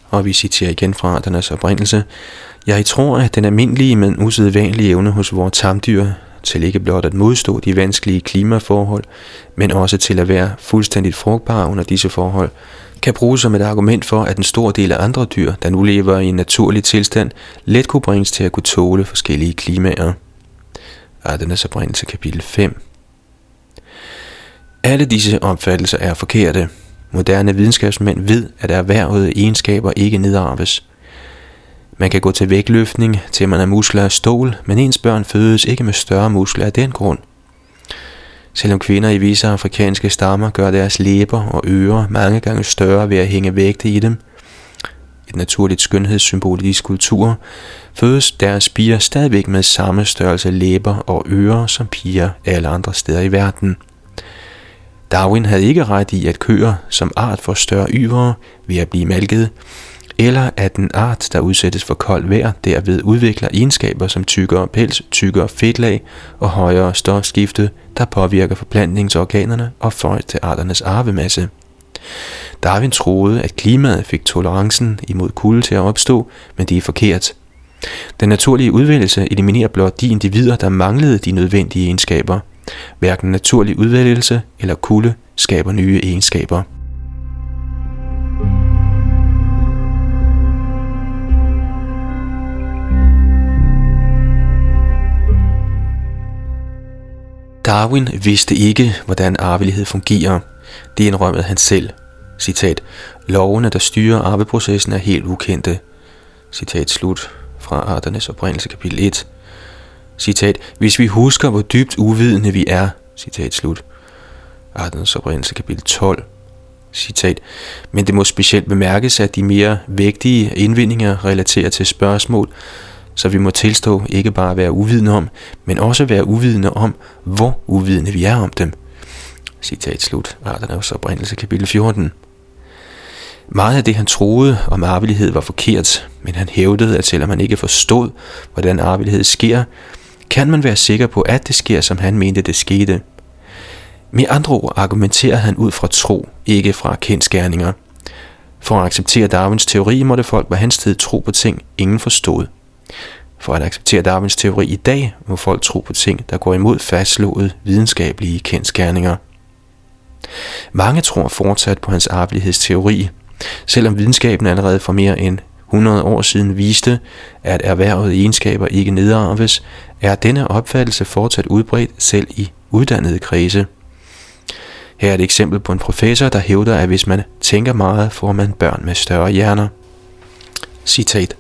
og vi citerer igen fra arternes oprindelse. Jeg tror, at den almindelige, men usædvanlige evne hos vores tamdyr til ikke blot at modstå de vanskelige klimaforhold, men også til at være fuldstændigt frugtbare under disse forhold, kan bruges som et argument for, at en stor del af andre dyr, der nu lever i en naturlig tilstand, let kunne bringes til at kunne tåle forskellige klimaer. Arternes oprindelse kapitel 5 Alle disse opfattelser er forkerte, Moderne videnskabsmænd ved, at erhvervede egenskaber ikke nedarves. Man kan gå til vægtløftning, til man er muskler af stål, men ens børn fødes ikke med større muskler af den grund. Selvom kvinder i visse afrikanske stammer gør deres læber og ører mange gange større ved at hænge vægte i dem, et naturligt skønhedssymbol i disse kulturer, fødes deres piger stadigvæk med samme størrelse læber og ører som piger alle andre steder i verden – Darwin havde ikke ret i, at køer som art får større yvere ved at blive malket, eller at en art, der udsættes for koldt vejr, derved udvikler egenskaber som tykkere pels, tykkere fedtlag og højere stofskifte, der påvirker forplantningsorganerne og får til arternes arvemasse. Darwin troede, at klimaet fik tolerancen imod kulde til at opstå, men det er forkert. Den naturlige udvælgelse eliminerer blot de individer, der manglede de nødvendige egenskaber. Hverken naturlig udvælgelse eller kulde skaber nye egenskaber. Darwin vidste ikke, hvordan arvelighed fungerer. Det indrømmede han selv. Citat. Lovene, der styrer arveprocessen, er helt ukendte. Citat slut fra Arternes oprindelse kapitel 1. Citat. Hvis vi husker, hvor dybt uvidende vi er. Citat slut. Artens oprindelse kapitel 12. Citat. Men det må specielt bemærkes, at de mere vægtige indvindinger relaterer til spørgsmål, så vi må tilstå ikke bare at være uvidende om, men også være uvidende om, hvor uvidende vi er om dem. Citat slut. Arternes oprindelse kapitel 14. Meget af det, han troede om arvelighed, var forkert, men han hævdede, at selvom han ikke forstod, hvordan arvelighed sker, kan man være sikker på, at det sker, som han mente, det skete. Med andre ord argumenterer han ud fra tro, ikke fra kendskærninger. For at acceptere Darwins teori, måtte folk på hans tid tro på ting, ingen forstod. For at acceptere Darwins teori i dag, må folk tro på ting, der går imod fastslåede videnskabelige kendskærninger. Mange tror fortsat på hans arvelighedsteori, selvom videnskaben allerede for mere end 100 år siden viste, at erhvervede egenskaber ikke nedarves, er denne opfattelse fortsat udbredt selv i uddannede kredse. Her er et eksempel på en professor, der hævder, at hvis man tænker meget, får man børn med større hjerner. Citat.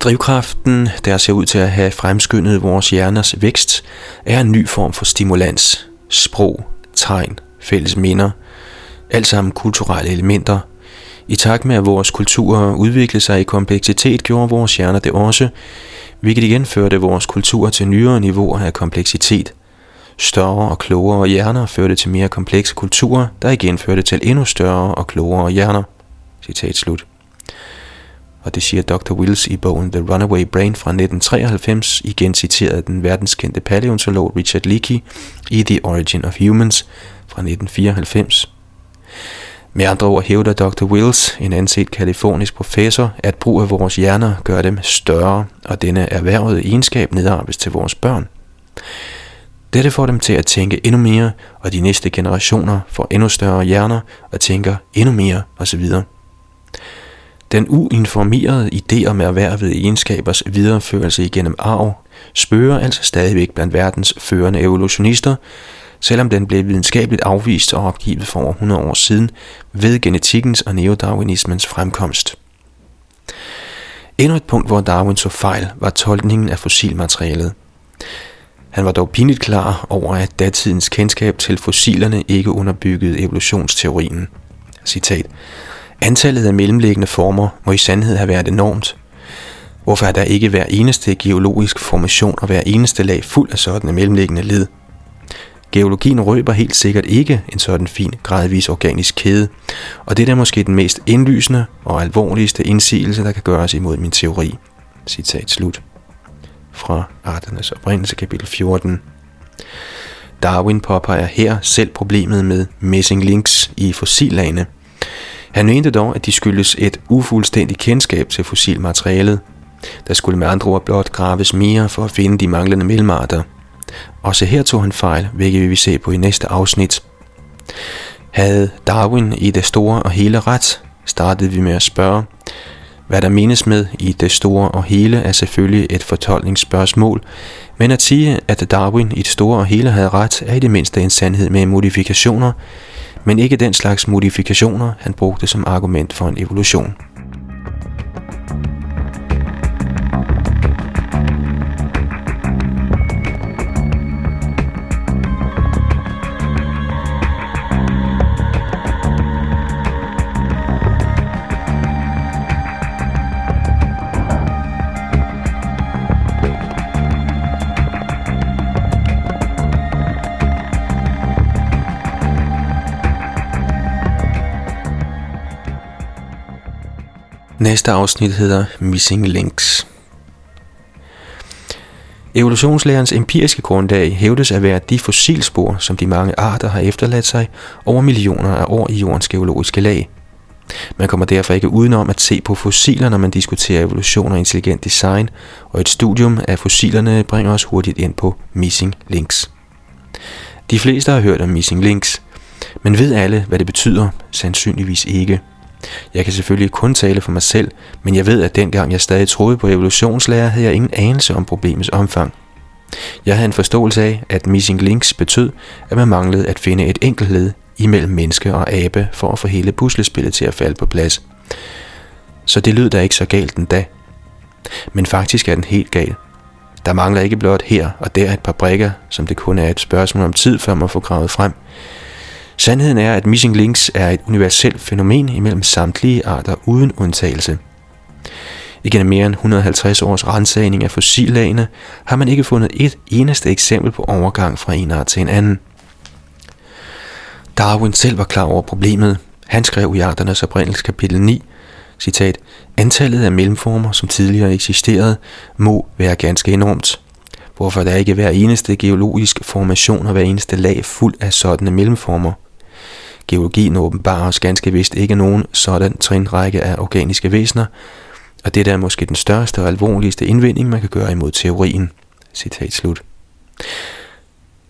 Drivkraften, der ser ud til at have fremskyndet vores hjerners vækst, er en ny form for stimulans. Sprog, tegn, fælles minder, alt sammen kulturelle elementer. I takt med at vores kulturer udviklede sig i kompleksitet, gjorde vores hjerner det også, hvilket igen førte vores kultur til nyere niveauer af kompleksitet. Større og klogere hjerner førte til mere komplekse kulturer, der igen førte til endnu større og klogere hjerner. Citat slut og det siger Dr. Wills i bogen The Runaway Brain fra 1993, igen citeret den verdenskendte paleontolog Richard Leakey i The Origin of Humans fra 1994. Med andre ord hævder Dr. Wills, en anset kalifornisk professor, at brug af vores hjerner gør dem større, og denne erhvervede egenskab nedarves til vores børn. Dette får dem til at tænke endnu mere, og de næste generationer får endnu større hjerner og tænker endnu mere osv. Den uinformerede idé om erhvervede egenskabers videreførelse igennem arv spørger altså stadigvæk blandt verdens førende evolutionister, selvom den blev videnskabeligt afvist og opgivet for over 100 år siden ved genetikkens og neodarwinismens fremkomst. Endnu et punkt, hvor Darwin så fejl, var tolkningen af fossilmaterialet. Han var dog pinligt klar over, at datidens kendskab til fossilerne ikke underbyggede evolutionsteorien. Citat. Antallet af mellemliggende former må i sandhed have været enormt. Hvorfor er der ikke hver eneste geologisk formation og hver eneste lag fuld af sådanne mellemliggende led? Geologien røber helt sikkert ikke en sådan fin, gradvis organisk kæde, og det er måske den mest indlysende og alvorligste indsigelse, der kan gøres imod min teori. Citat slut. Fra Arternes oprindelse kapitel 14. Darwin påpeger her selv problemet med missing links i fossillagene – han mente dog, at de skyldes et ufuldstændigt kendskab til fossilmaterialet. Der skulle med andre ord blot graves mere for at finde de manglende mellemarter. Også her tog han fejl, hvilket vi vil se på i næste afsnit. Havde Darwin i det store og hele ret, startede vi med at spørge, hvad der menes med i det store og hele er selvfølgelig et fortolkningsspørgsmål, men at sige, at Darwin i det store og hele havde ret, er i det mindste en sandhed med modifikationer, men ikke den slags modifikationer, han brugte som argument for en evolution. Næste afsnit hedder Missing Links. Evolutionslærens empiriske grundlag hævdes at være de fossilspor, som de mange arter har efterladt sig over millioner af år i jordens geologiske lag. Man kommer derfor ikke udenom at se på fossiler, når man diskuterer evolution og intelligent design, og et studium af fossilerne bringer os hurtigt ind på missing links. De fleste har hørt om missing links, men ved alle, hvad det betyder? Sandsynligvis ikke. Jeg kan selvfølgelig kun tale for mig selv, men jeg ved, at dengang jeg stadig troede på evolutionslærer, havde jeg ingen anelse om problemets omfang. Jeg havde en forståelse af, at missing links betød, at man manglede at finde et enkelt led imellem menneske og abe for at få hele puslespillet til at falde på plads. Så det lød da ikke så galt den dag. Men faktisk er den helt gal. Der mangler ikke blot her og der et par brikker, som det kun er et spørgsmål om tid, før man får gravet frem. Sandheden er, at missing links er et universelt fænomen imellem samtlige arter uden undtagelse. Igennem mere end 150 års rensagning af fossillagene har man ikke fundet et eneste eksempel på overgang fra en art til en anden. Darwin selv var klar over problemet. Han skrev i Arternes oprindelse kapitel 9, citat, Antallet af mellemformer, som tidligere eksisterede, må være ganske enormt. Hvorfor der ikke hver eneste geologisk formation og hver eneste lag fuld af sådanne mellemformer. Geologien åbenbarer os ganske vist ikke nogen sådan trinrække af organiske væsener, og det er måske den største og alvorligste indvending, man kan gøre imod teorien. Citat slut.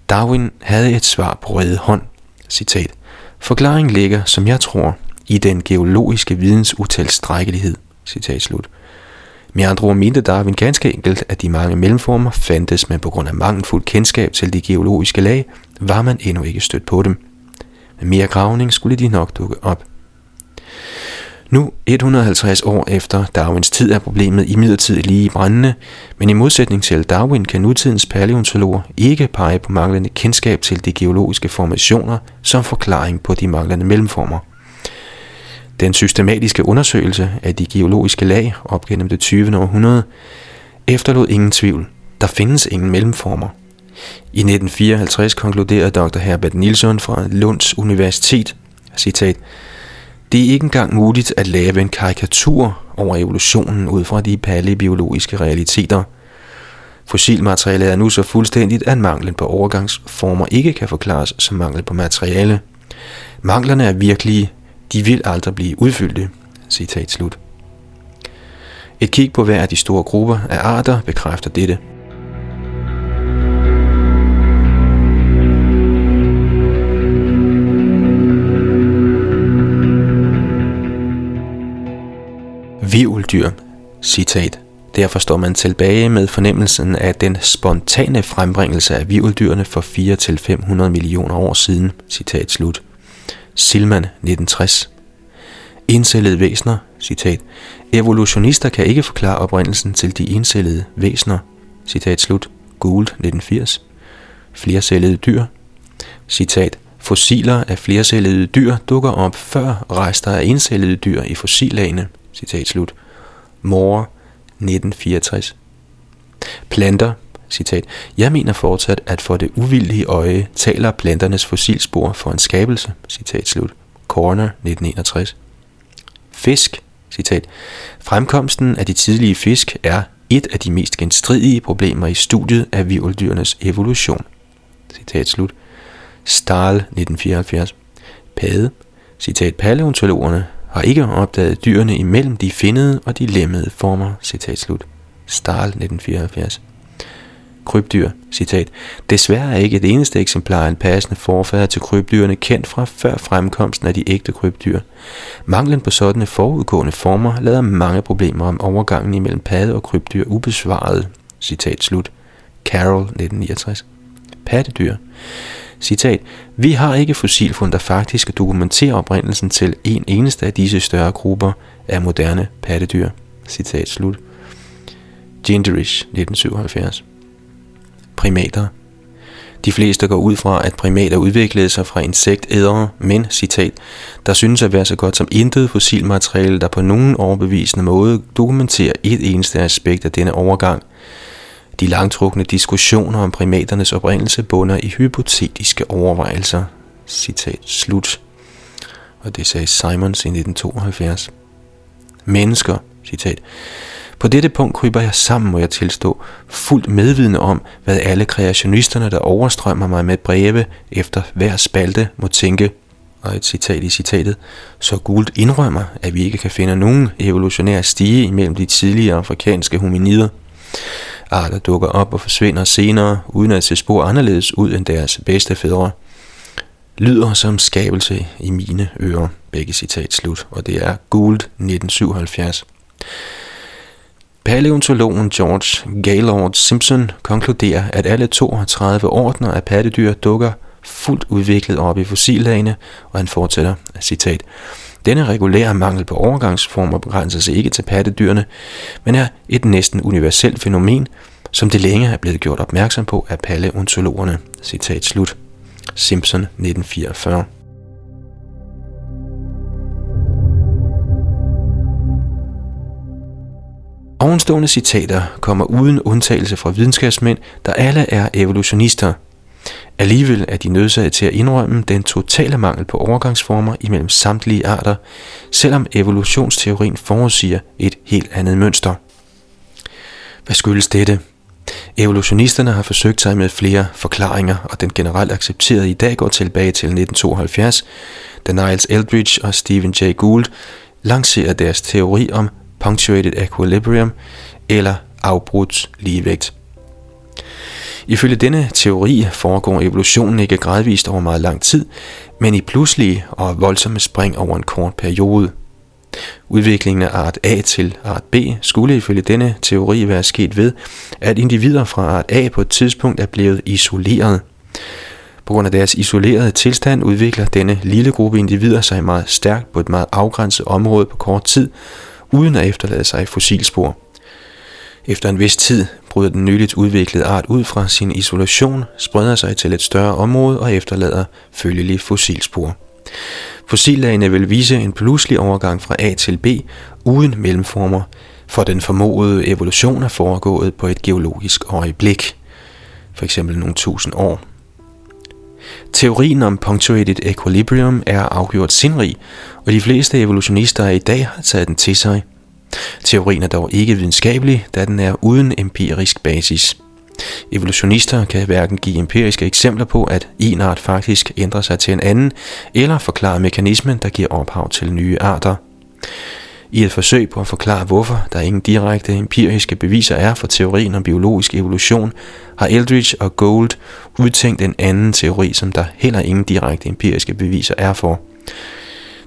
Darwin havde et svar på røde hånd. Citat. Forklaringen ligger, som jeg tror, i den geologiske videns utilstrækkelighed. Citat slut. Med andre ord mente Darwin ganske enkelt, at de mange mellemformer fandtes, men på grund af mangelfuld kendskab til de geologiske lag, var man endnu ikke stødt på dem. Med mere gravning skulle de nok dukke op. Nu, 150 år efter Darwins tid, er problemet imidlertid lige brændende, men i modsætning til Darwin kan nutidens paleontologer ikke pege på manglende kendskab til de geologiske formationer som forklaring på de manglende mellemformer. Den systematiske undersøgelse af de geologiske lag op gennem det 20. århundrede efterlod ingen tvivl. Der findes ingen mellemformer. I 1954 konkluderede Dr. Herbert Nilsson fra Lunds Universitet, citat, det er ikke engang muligt at lave en karikatur over evolutionen ud fra de paleobiologiske realiteter. Fossilmaterialet er nu så fuldstændigt, at manglen på overgangsformer ikke kan forklares som mangel på materiale. Manglerne er virkelige, de vil aldrig blive udfyldte. Citat slut. Et kig på hver af de store grupper af arter bekræfter dette. Vivldyr. Citat. Derfor står man tilbage med fornemmelsen af den spontane frembringelse af vivldyrene for 4-500 millioner år siden. Citat slut. Silman 1960. Encellede væsner, citat. Evolutionister kan ikke forklare oprindelsen til de encellede væsner, citat slut. Gould 1980. Flercellede dyr, citat. Fossiler af flercellede dyr dukker op før rester af encellede dyr i fossillagene, citat slut. Moore 1964. Planter, citat, jeg mener fortsat, at for det uvildige øje taler planternes fossilspor for en skabelse, citat slut. Corner 1961. Fisk, citat, fremkomsten af de tidlige fisk er et af de mest genstridige problemer i studiet af virveldyrenes evolution. Citat slut. Stahl 1974. Pade, citat, paleontologerne har ikke opdaget dyrene imellem de finnede og de lemmede former, citat slut. Stahl 1974. Krybdyr, citat. Desværre er ikke et eneste eksemplar af en passende forfader til krybdyrene kendt fra før fremkomsten af de ægte krybdyr. Manglen på sådanne forudgående former lader mange problemer om overgangen imellem padde og krybdyr ubesvaret. Citat slut. Carroll 1969. Pattedyr. Citat, vi har ikke fossilfund, der faktisk dokumenterer oprindelsen til en eneste af disse større grupper af moderne pattedyr. Citat slut. Genderish, 1977 primater. De fleste går ud fra, at primater udviklede sig fra insektædere, men, citat, der synes at være så godt som intet fossilmateriale, der på nogen overbevisende måde dokumenterer et eneste aspekt af denne overgang. De langtrukne diskussioner om primaternes oprindelse bunder i hypotetiske overvejelser. Citat slut. Og det sagde Simons i 1972. Mennesker, citat, på dette punkt kryber jeg sammen, må jeg tilstå, fuldt medvidende om, hvad alle kreationisterne, der overstrømmer mig med breve efter hver spalte, må tænke. og et citat i citatet, så Gould indrømmer, at vi ikke kan finde nogen evolutionær stige imellem de tidligere afrikanske hominider. Arter dukker op og forsvinder senere, uden at se spor anderledes ud end deres bedste fædre. Lyder som skabelse i mine ører. Begge citat slut, og det er Gould 1977. Paleontologen George Gaylord Simpson konkluderer, at alle 32 ordner af pattedyr dukker fuldt udviklet op i fossillagene, og han fortsætter, citat, denne regulære mangel på overgangsformer begrænser sig ikke til pattedyrene, men er et næsten universelt fænomen, som det længe er blevet gjort opmærksom på af paleontologerne. Citat slut. Simpson 1944 Ovenstående citater kommer uden undtagelse fra videnskabsmænd, der alle er evolutionister. Alligevel er de nødsaget til at indrømme den totale mangel på overgangsformer imellem samtlige arter, selvom evolutionsteorien forudsiger et helt andet mønster. Hvad skyldes dette? Evolutionisterne har forsøgt sig med flere forklaringer, og den generelt accepterede i dag går tilbage til 1972, da Niles Eldridge og Stephen Jay Gould lancerede deres teori om punctuated equilibrium eller afbrudt ligevægt. Ifølge denne teori foregår evolutionen ikke gradvist over meget lang tid, men i pludselige og voldsomme spring over en kort periode. Udviklingen af art A til art B skulle ifølge denne teori være sket ved, at individer fra art A på et tidspunkt er blevet isoleret. På grund af deres isolerede tilstand udvikler denne lille gruppe individer sig meget stærkt på et meget afgrænset område på kort tid, uden at efterlade sig fossilspor. Efter en vis tid bryder den nyligt udviklede art ud fra sin isolation, spreder sig til et større område og efterlader følgelige fossilspor. Fossillagene vil vise en pludselig overgang fra A til B uden mellemformer, for den formodede evolution er foregået på et geologisk øjeblik, for eksempel nogle tusind år. Teorien om punctuated equilibrium er afgjort sindrig, og de fleste evolutionister i dag har taget den til sig. Teorien er dog ikke videnskabelig, da den er uden empirisk basis. Evolutionister kan hverken give empiriske eksempler på, at en art faktisk ændrer sig til en anden, eller forklare mekanismen, der giver ophav til nye arter. I et forsøg på at forklare, hvorfor der ingen direkte empiriske beviser er for teorien om biologisk evolution, har Eldridge og Gould udtænkt en anden teori, som der heller ingen direkte empiriske beviser er for.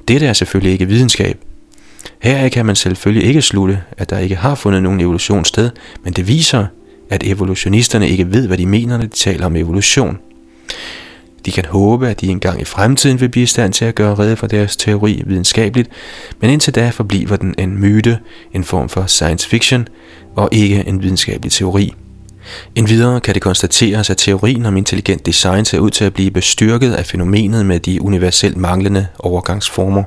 Dette er selvfølgelig ikke videnskab. Her kan man selvfølgelig ikke slutte, at der ikke har fundet nogen evolution sted, men det viser, at evolutionisterne ikke ved, hvad de mener, når de taler om evolution. De kan håbe, at de engang i fremtiden vil blive i stand til at gøre rede for deres teori videnskabeligt, men indtil da forbliver den en myte, en form for science fiction, og ikke en videnskabelig teori. Endvidere kan det konstateres, at teorien om intelligent design ser ud til at blive bestyrket af fænomenet med de universelt manglende overgangsformer.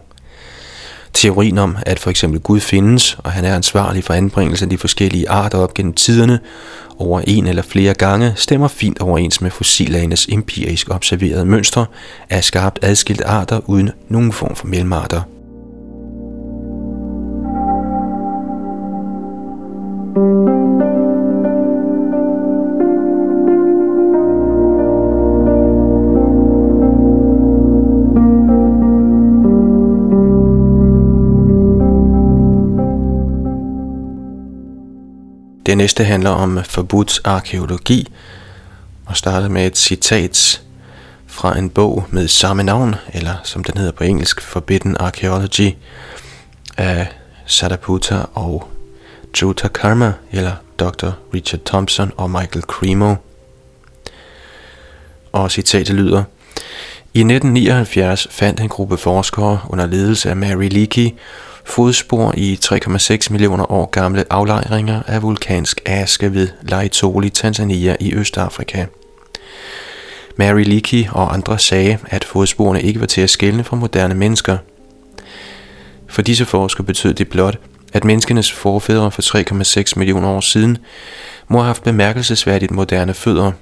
Teorien om, at for eksempel Gud findes, og han er ansvarlig for anbringelsen af de forskellige arter op gennem tiderne, over en eller flere gange, stemmer fint overens med fossilagenes empirisk observerede mønstre af skarpt adskilte arter uden nogen form for mellemarter. Det næste handler om forbudt arkeologi, og starter med et citat fra en bog med samme navn, eller som den hedder på engelsk, Forbidden Archaeology, af Sadaputa og Jutta Karma, eller Dr. Richard Thompson og Michael Cremo. Og citatet lyder, i 1979 fandt en gruppe forskere under ledelse af Mary Leakey fodspor i 3,6 millioner år gamle aflejringer af vulkansk aske ved Laetoli, Tanzania i Østafrika. Mary Leakey og andre sagde, at fodsporene ikke var til at skelne fra moderne mennesker. For disse forskere betød det blot, at menneskenes forfædre for 3,6 millioner år siden må have haft bemærkelsesværdigt moderne fødder.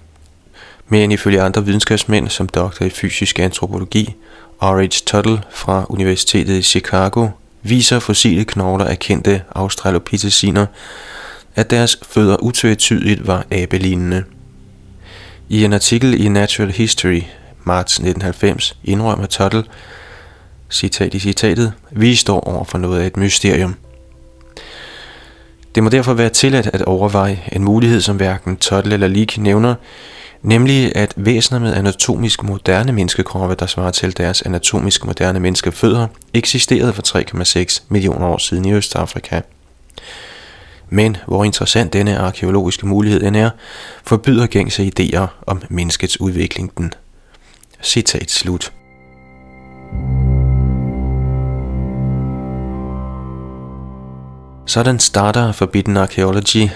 Men ifølge andre videnskabsmænd, som doktor i fysisk antropologi, R.H. Tuttle fra Universitetet i Chicago viser fossile knogler af kendte australopitheciner, at deres fødder utvetydigt var abelignende. I en artikel i Natural History, marts 1990, indrømmer Tuttle, citat i citatet, vi står over for noget af et mysterium. Det må derfor være tilladt at overveje en mulighed, som hverken Tuttle eller Leak nævner, nemlig at væsener med anatomisk moderne menneskekroppe, der svarer til deres anatomisk moderne menneskefødder, eksisterede for 3,6 millioner år siden i Østafrika. Men hvor interessant denne arkeologiske mulighed end er, forbyder gængse idéer om menneskets udvikling den. Citat slut. Sådan starter Forbidden Archaeology,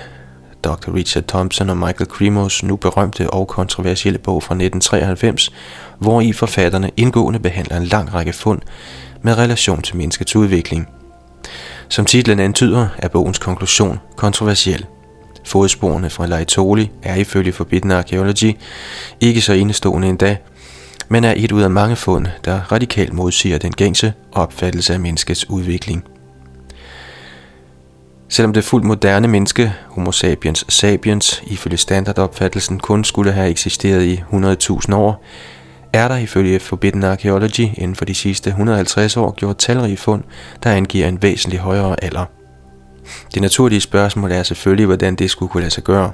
Dr. Richard Thompson og Michael Cremos nu berømte og kontroversielle bog fra 1993, hvor i forfatterne indgående behandler en lang række fund med relation til menneskets udvikling. Som titlen antyder, er bogens konklusion kontroversiel. Fodsporene fra Laetoli er ifølge Forbidden Archaeology ikke så enestående endda, men er et ud af mange fund, der radikalt modsiger den gængse opfattelse af menneskets udvikling. Selvom det fuldt moderne menneske, Homo sapiens sapiens, ifølge standardopfattelsen kun skulle have eksisteret i 100.000 år, er der ifølge Forbidden Archaeology inden for de sidste 150 år gjort talrige fund, der angiver en væsentlig højere alder. Det naturlige spørgsmål er selvfølgelig, hvordan det skulle kunne lade sig gøre.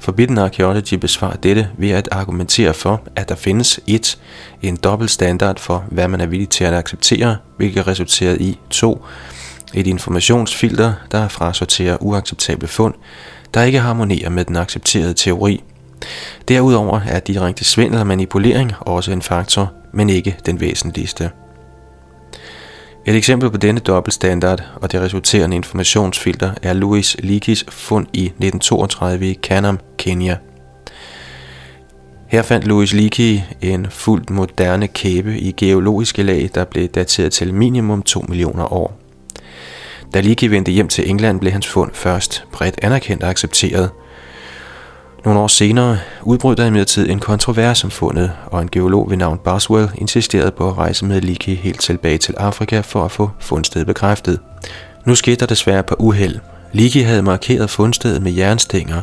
Forbidden Archaeology besvarer dette ved at argumentere for, at der findes et, en dobbelt standard for, hvad man er villig til at acceptere, hvilket resulterer i 2, et informationsfilter, der frasorterer uacceptable fund, der ikke harmonerer med den accepterede teori. Derudover er direkte svindel og manipulering også en faktor, men ikke den væsentligste. Et eksempel på denne dobbeltstandard og det resulterende informationsfilter er Louis Leakeys fund i 1932 i Kanam, Kenya. Her fandt Louis Leakey en fuldt moderne kæbe i geologiske lag, der blev dateret til minimum 2 millioner år. Da Leakey vendte hjem til England, blev hans fund først bredt anerkendt og accepteret. Nogle år senere udbrød der imidlertid en kontrovers om fundet, og en geolog ved navn Boswell insisterede på at rejse med Leakey helt tilbage til Afrika for at få fundstedet bekræftet. Nu skete der desværre på uheld. Leakey havde markeret fundstedet med jernstænger,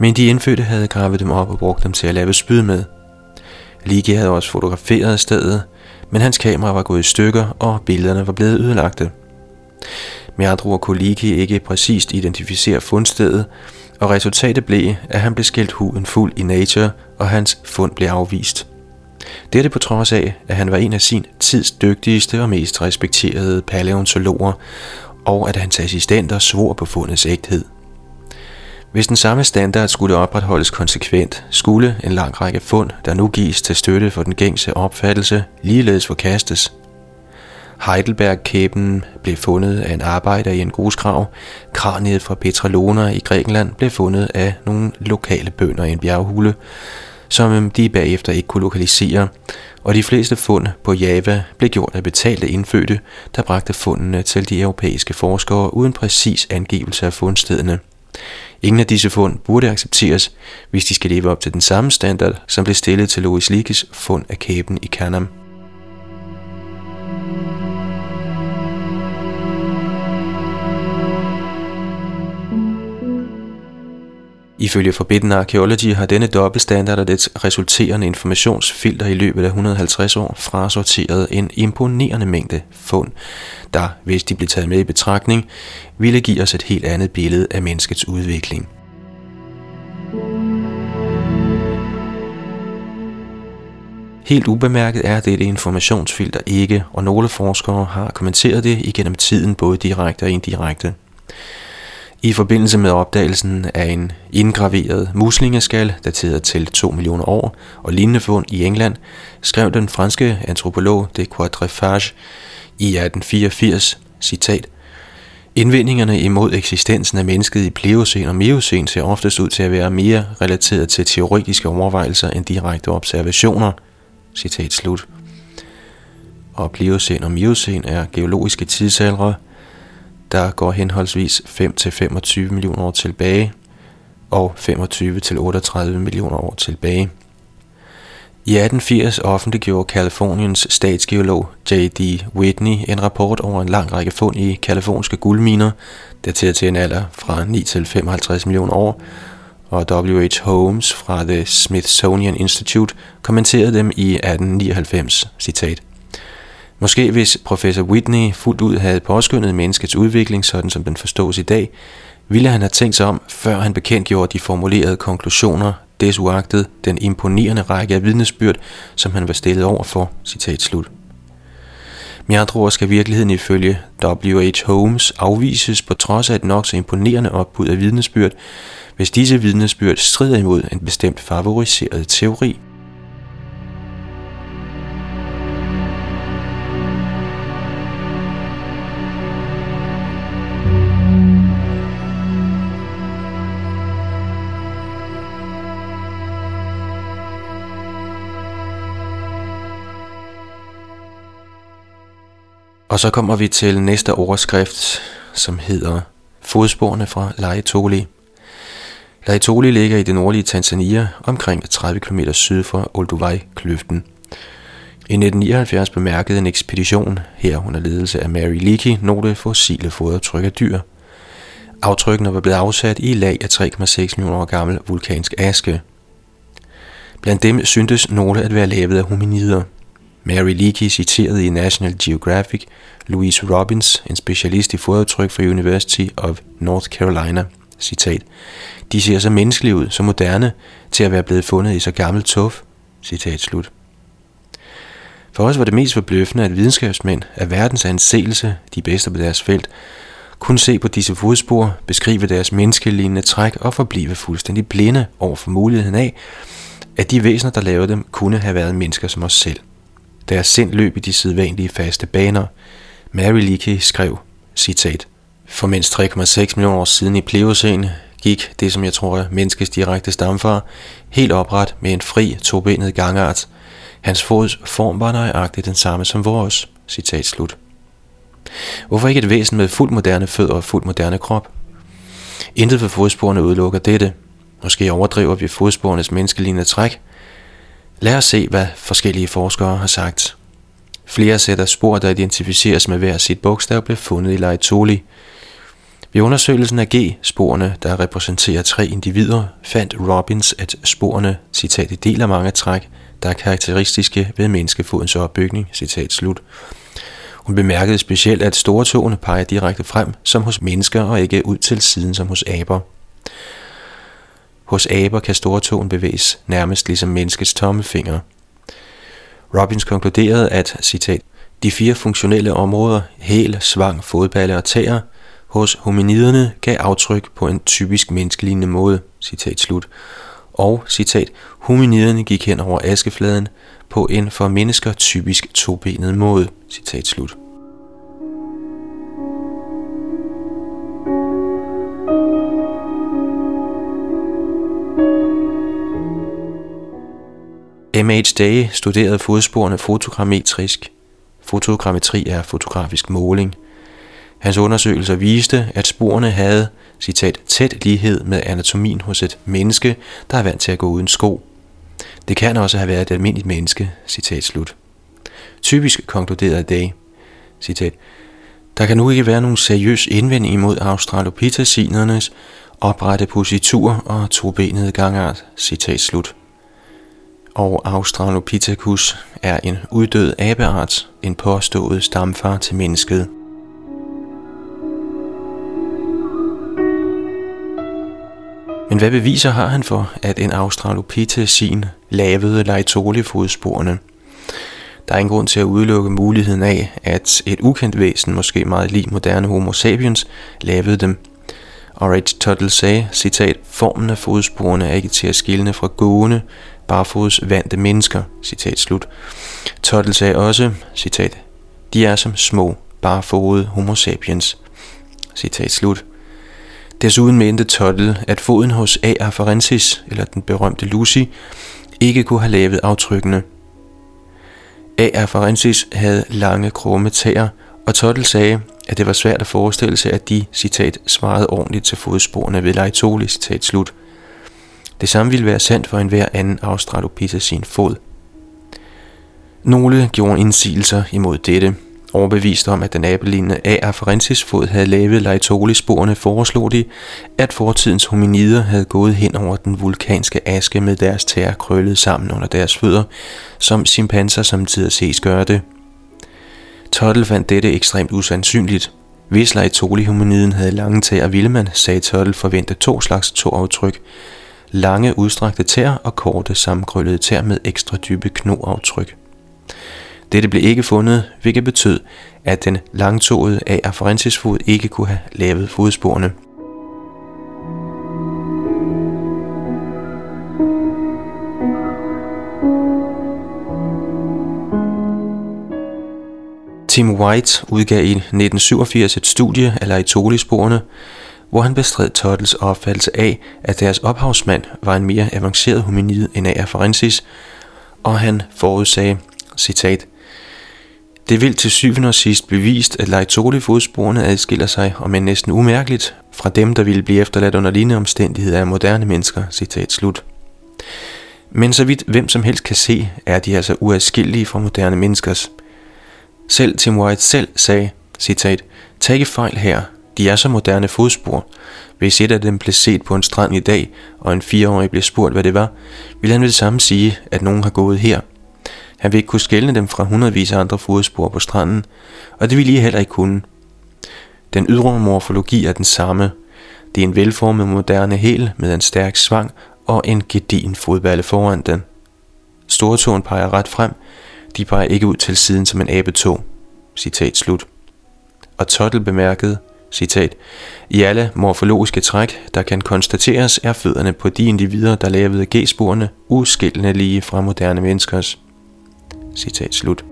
men de indfødte havde gravet dem op og brugt dem til at lave spyd med. Leakey havde også fotograferet stedet, men hans kamera var gået i stykker, og billederne var blevet ødelagte. Med og Koliki ikke præcist identificere fundstedet, og resultatet blev, at han blev skældt huden fuld i Nature, og hans fund blev afvist. Dette på trods af, at han var en af sin tids dygtigste og mest respekterede paleontologer, og at hans assistenter svor på fundets ægthed. Hvis den samme standard skulle opretholdes konsekvent, skulle en lang række fund, der nu gives til støtte for den gængse opfattelse, ligeledes forkastes – Heidelberg-kæben blev fundet af en arbejder i en grusgrav. Kraniet fra Petralona i Grækenland blev fundet af nogle lokale bønder i en bjerghule, som øhm, de bagefter ikke kunne lokalisere. Og de fleste fund på Java blev gjort af betalte indfødte, der bragte fundene til de europæiske forskere uden præcis angivelse af fundstedene. Ingen af disse fund burde accepteres, hvis de skal leve op til den samme standard, som blev stillet til Louis Leakes fund af kæben i Kanam. Ifølge Forbidden Archaeology har denne dobbeltstandard og dets resulterende informationsfilter i løbet af 150 år frasorteret en imponerende mængde fund, der, hvis de blev taget med i betragtning, ville give os et helt andet billede af menneskets udvikling. Helt ubemærket er dette informationsfilter ikke, og nogle forskere har kommenteret det igennem tiden både direkte og indirekte. I forbindelse med opdagelsen af en indgraveret muslingeskal, dateret til 2 millioner år, og lignende fund i England, skrev den franske antropolog de Quatrefages i 1884, citat, Indvendingerne imod eksistensen af mennesket i Pleocen og Miocen ser oftest ud til at være mere relateret til teoretiske overvejelser end direkte observationer. Citat slut. Og Pleocen og Miocen er geologiske tidsaldre, der går henholdsvis 5-25 millioner år tilbage og 25-38 millioner år tilbage. I 1880 offentliggjorde Kaliforniens statsgeolog J.D. Whitney en rapport over en lang række fund i kaliforniske guldminer, dateret til en alder fra 9 til 55 millioner år, og W.H. Holmes fra The Smithsonian Institute kommenterede dem i 1899, citat. Måske hvis professor Whitney fuldt ud havde påskyndet menneskets udvikling, sådan som den forstås i dag, ville han have tænkt sig om, før han bekendtgjorde de formulerede konklusioner, desuagtet den imponerende række af vidnesbyrd, som han var stillet over for. Citat slut. Med andre ord skal virkeligheden ifølge W.H. Holmes afvises på trods af et nok så imponerende opbud af vidnesbyrd, hvis disse vidnesbyrd strider imod en bestemt favoriseret teori. Og så kommer vi til næste overskrift, som hedder Fodsporene fra Laetoli. Laetoli ligger i det nordlige Tanzania, omkring 30 km syd for Olduvai-kløften. I 1979 bemærkede en ekspedition, her under ledelse af Mary Leakey, nogle fossile fodaftryk af dyr. Aftrykkene var blevet afsat i lag af 3,6 millioner år gammel vulkansk aske. Blandt dem syntes nogle at være lavet af hominider – Mary Leakey citerede i National Geographic Louise Robbins, en specialist i fodaftryk fra University of North Carolina, citat, De ser så menneskelige ud, så moderne, til at være blevet fundet i så gammelt tuf, citat slut. For os var det mest forbløffende, at videnskabsmænd af verdens anseelse, de bedste på deres felt, kunne se på disse fodspor, beskrive deres menneskelignende træk og forblive fuldstændig blinde over for muligheden af, at de væsener, der lavede dem, kunne have været mennesker som os selv. Deres sind løb i de sædvanlige faste baner. Mary Leakey skrev, citat, For mindst 3,6 millioner år siden i Pleocene gik det, som jeg tror er menneskets direkte stamfar, helt opret med en fri, tobenet gangart. Hans fods form var nøjagtigt den samme som vores. Citat slut. Hvorfor ikke et væsen med fuldt moderne fødder og fuldt moderne krop? Intet for fodsporene udelukker dette. Måske overdriver vi fodsporenes menneskelignende træk, Lad os se, hvad forskellige forskere har sagt. Flere sæt af spor, der identificeres med hver sit bogstav, blev fundet i Laetoli. Ved undersøgelsen af G-sporene, der repræsenterer tre individer, fandt Robbins, at sporene, citat, deler mange træk, der er karakteristiske ved menneskefodens opbygning, citat slut. Hun bemærkede specielt, at store tåene peger direkte frem, som hos mennesker, og ikke ud til siden, som hos aber. Hos aber kan stortåen bevæges nærmest ligesom menneskets tommelfinger. Robbins konkluderede, at, citat, de fire funktionelle områder, hæl, svang, fodballe og tæer, hos hominiderne gav aftryk på en typisk menneskelignende måde, citat slut. Og, citat, hominiderne gik hen over askefladen på en for mennesker typisk tobenet måde, citat slut. M.H. Day studerede fodsporene fotogrammetrisk. Fotogrammetri er fotografisk måling. Hans undersøgelser viste, at sporene havde, citat, tæt lighed med anatomien hos et menneske, der er vant til at gå uden sko. Det kan også have været et almindeligt menneske, citat slut. Typisk konkluderede Day, citat, der kan nu ikke være nogen seriøs indvending imod australopithecinernes oprette positur og tobenede gangart, citat slut og Australopithecus er en uddød abeart, en påstået stamfar til mennesket. Men hvad beviser har han for, at en Australopithecin lavede Laetoli-fodsporene? Der er ingen grund til at udelukke muligheden af, at et ukendt væsen, måske meget lige moderne homo sapiens, lavede dem. R.H. Tuttle sagde, citat, formen af fodsporene er ikke til at skille fra gående, barfods vante mennesker, citat slut. Tuttle sagde også, citat, de er som små, barfodede homo sapiens, citat slut. Desuden mente Tuttle, at foden hos A. afarensis, eller den berømte Lucy, ikke kunne have lavet aftrykkene. A. afarensis havde lange, krumme tæer, og Tuttle sagde, at det var svært at forestille sig, at de, citat, svarede ordentligt til fodsporene ved Leitoli, citat slut. Det samme ville være sandt for enhver anden sin fod. Nogle gjorde indsigelser imod dette. Overbevist om, at den abelignende A. afarensis fod havde lavet Laetoli-sporene, foreslog de, at fortidens hominider havde gået hen over den vulkanske aske med deres tæer krøllet sammen under deres fødder, som chimpanser samtidig ses gøre det. Tuttle fandt dette ekstremt usandsynligt. Hvis Laetoli-hominiden havde lange tæer, ville man, sagde Tuttle, forvente to slags toaftryk. Lange, udstrakte tæer og korte, sammenkrøllede tæer med ekstra dybe knoaftryk. Dette blev ikke fundet, hvilket betød, at den langtåede af afarensis fod ikke kunne have lavet fodsporene. Tim White udgav i 1987 et studie af Laetoli-sporene, hvor han bestred Tottles opfattelse af, at deres ophavsmand var en mere avanceret hominid end A. Afarensis, og han forudsagde, citat, det vil til syvende og sidst bevist, at Leitoli-fodsporene adskiller sig, om end næsten umærkeligt, fra dem, der ville blive efterladt under lignende omstændigheder af moderne mennesker, citat slut. Men så vidt hvem som helst kan se, er de altså uadskillelige fra moderne menneskers. Selv Tim White selv sagde, citat, Tag ikke fejl her, de er så moderne fodspor. Hvis et af dem blev set på en strand i dag, og en fireårig blev spurgt, hvad det var, ville han ved det samme sige, at nogen har gået her. Han vil ikke kunne skelne dem fra hundredvis af andre fodspor på stranden, og det ville I heller ikke kunne. Den ydre morfologi er den samme. Det er en velformet moderne hæl med en stærk svang og en gedin fodballe foran den. Stortåen peger ret frem, de peger ikke ud til siden som en abetog. Citat slut. Og Tuttle bemærkede, citat, I alle morfologiske træk, der kan konstateres, er fødderne på de individer, der lavede G-sporene, uskillende lige fra moderne menneskers. Citat slut.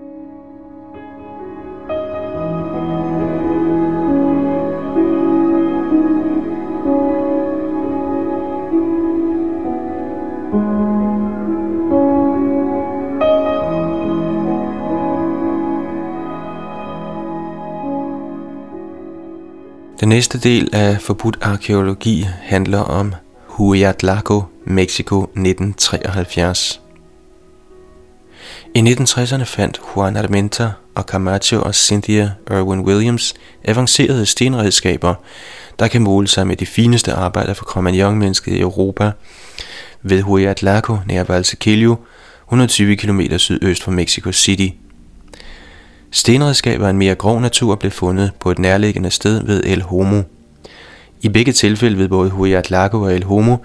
Næste del af forbudt arkeologi handler om Huayatlaco, Mexico 1973. I 1960'erne fandt Juan Armenta og Camacho og Cynthia Irwin Williams avancerede stenredskaber, der kan måle sig med de fineste arbejder for Cro-Magnon-mennesket i Europa ved Huayatlaco nær Valsequillo, 120 km sydøst for Mexico City – Stenredskaber af en mere grov natur blev fundet på et nærliggende sted ved El Homo. I begge tilfælde ved både Huayatlaco og El Homo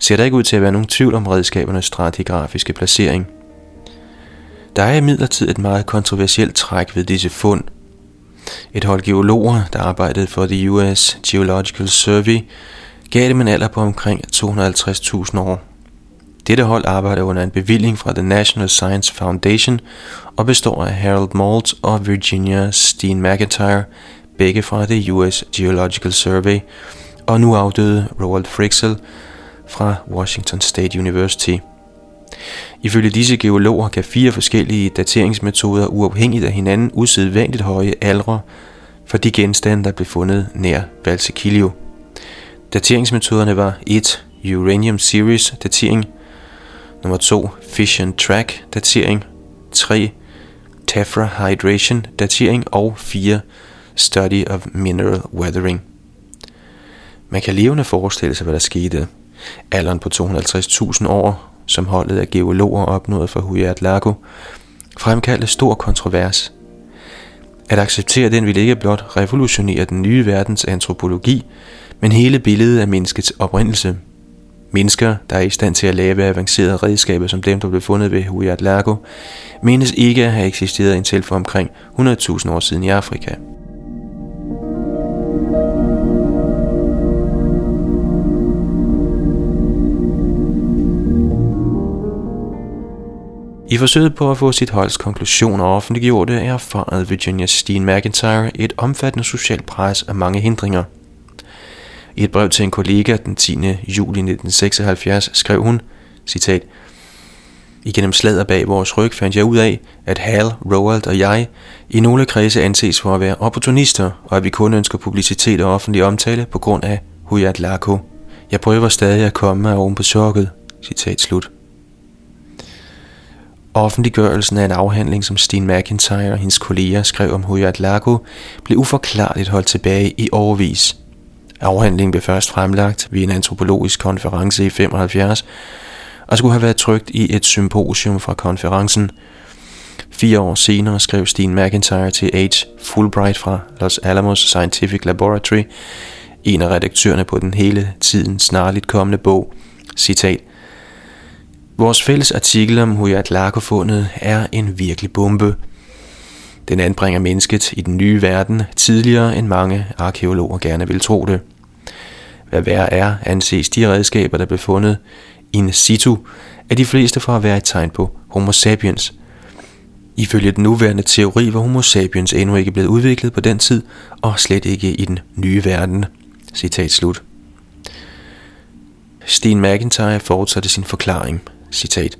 ser der ikke ud til at være nogen tvivl om redskabernes stratigrafiske placering. Der er imidlertid et meget kontroversielt træk ved disse fund. Et hold geologer, der arbejdede for The US Geological Survey, gav dem en alder på omkring 250.000 år. Dette hold arbejder under en bevilling fra The National Science Foundation og består af Harold Maltz og Virginia Steen McIntyre, begge fra The US Geological Survey, og nu afdøde Roald Frixel fra Washington State University. Ifølge disse geologer kan fire forskellige dateringsmetoder uafhængigt af hinanden usædvanligt høje aldre for de genstande, der blev fundet nær Valsekilio. Dateringsmetoderne var 1. Uranium Series datering – Nummer 2. Fission Track datering. 3. Tephra Hydration datering. Og 4. Study of Mineral Weathering. Man kan levende forestille sig, hvad der skete. Alderen på 250.000 år, som holdet af geologer opnåede for Huyat Lago, fremkaldte stor kontrovers. At acceptere den ville ikke blot revolutionere den nye verdens antropologi, men hele billedet af menneskets oprindelse – Mennesker, der er i stand til at lave avancerede redskaber som dem, der blev fundet ved Huyat Largo, menes ikke at have eksisteret indtil for omkring 100.000 år siden i Afrika. I forsøget på at få sit holds konklusioner offentliggjorte, er erfaret Virginia Steen McIntyre et omfattende socialt pres af mange hindringer – i et brev til en kollega den 10. juli 1976 skrev hun, citat, Igennem slader bag vores ryg fandt jeg ud af, at Hal, Roald og jeg i nogle kredse anses for at være opportunister, og at vi kun ønsker publicitet og offentlig omtale på grund af Huyat Lako. Jeg prøver stadig at komme af oven på chokket. Citat slut. Offentliggørelsen af en afhandling, som Steen McIntyre og hendes kolleger skrev om Huyat Lago, blev uforklarligt holdt tilbage i overvis – Afhandlingen blev først fremlagt ved en antropologisk konference i 75 og skulle have været trygt i et symposium fra konferencen. Fire år senere skrev Steen McIntyre til H. Fulbright fra Los Alamos Scientific Laboratory, en af redaktørerne på den hele tiden snarligt kommende bog, citat, Vores fælles artikel om Huyat Lago-fundet er en virkelig bombe. Den anbringer mennesket i den nye verden tidligere end mange arkeologer gerne vil tro det. Hvad værre er, anses de redskaber, der blev fundet in situ, af de fleste for at være et tegn på homo sapiens. Ifølge den nuværende teori var homo sapiens endnu ikke blevet udviklet på den tid, og slet ikke i den nye verden. Citat slut. Sten McIntyre fortsatte sin forklaring. Citat.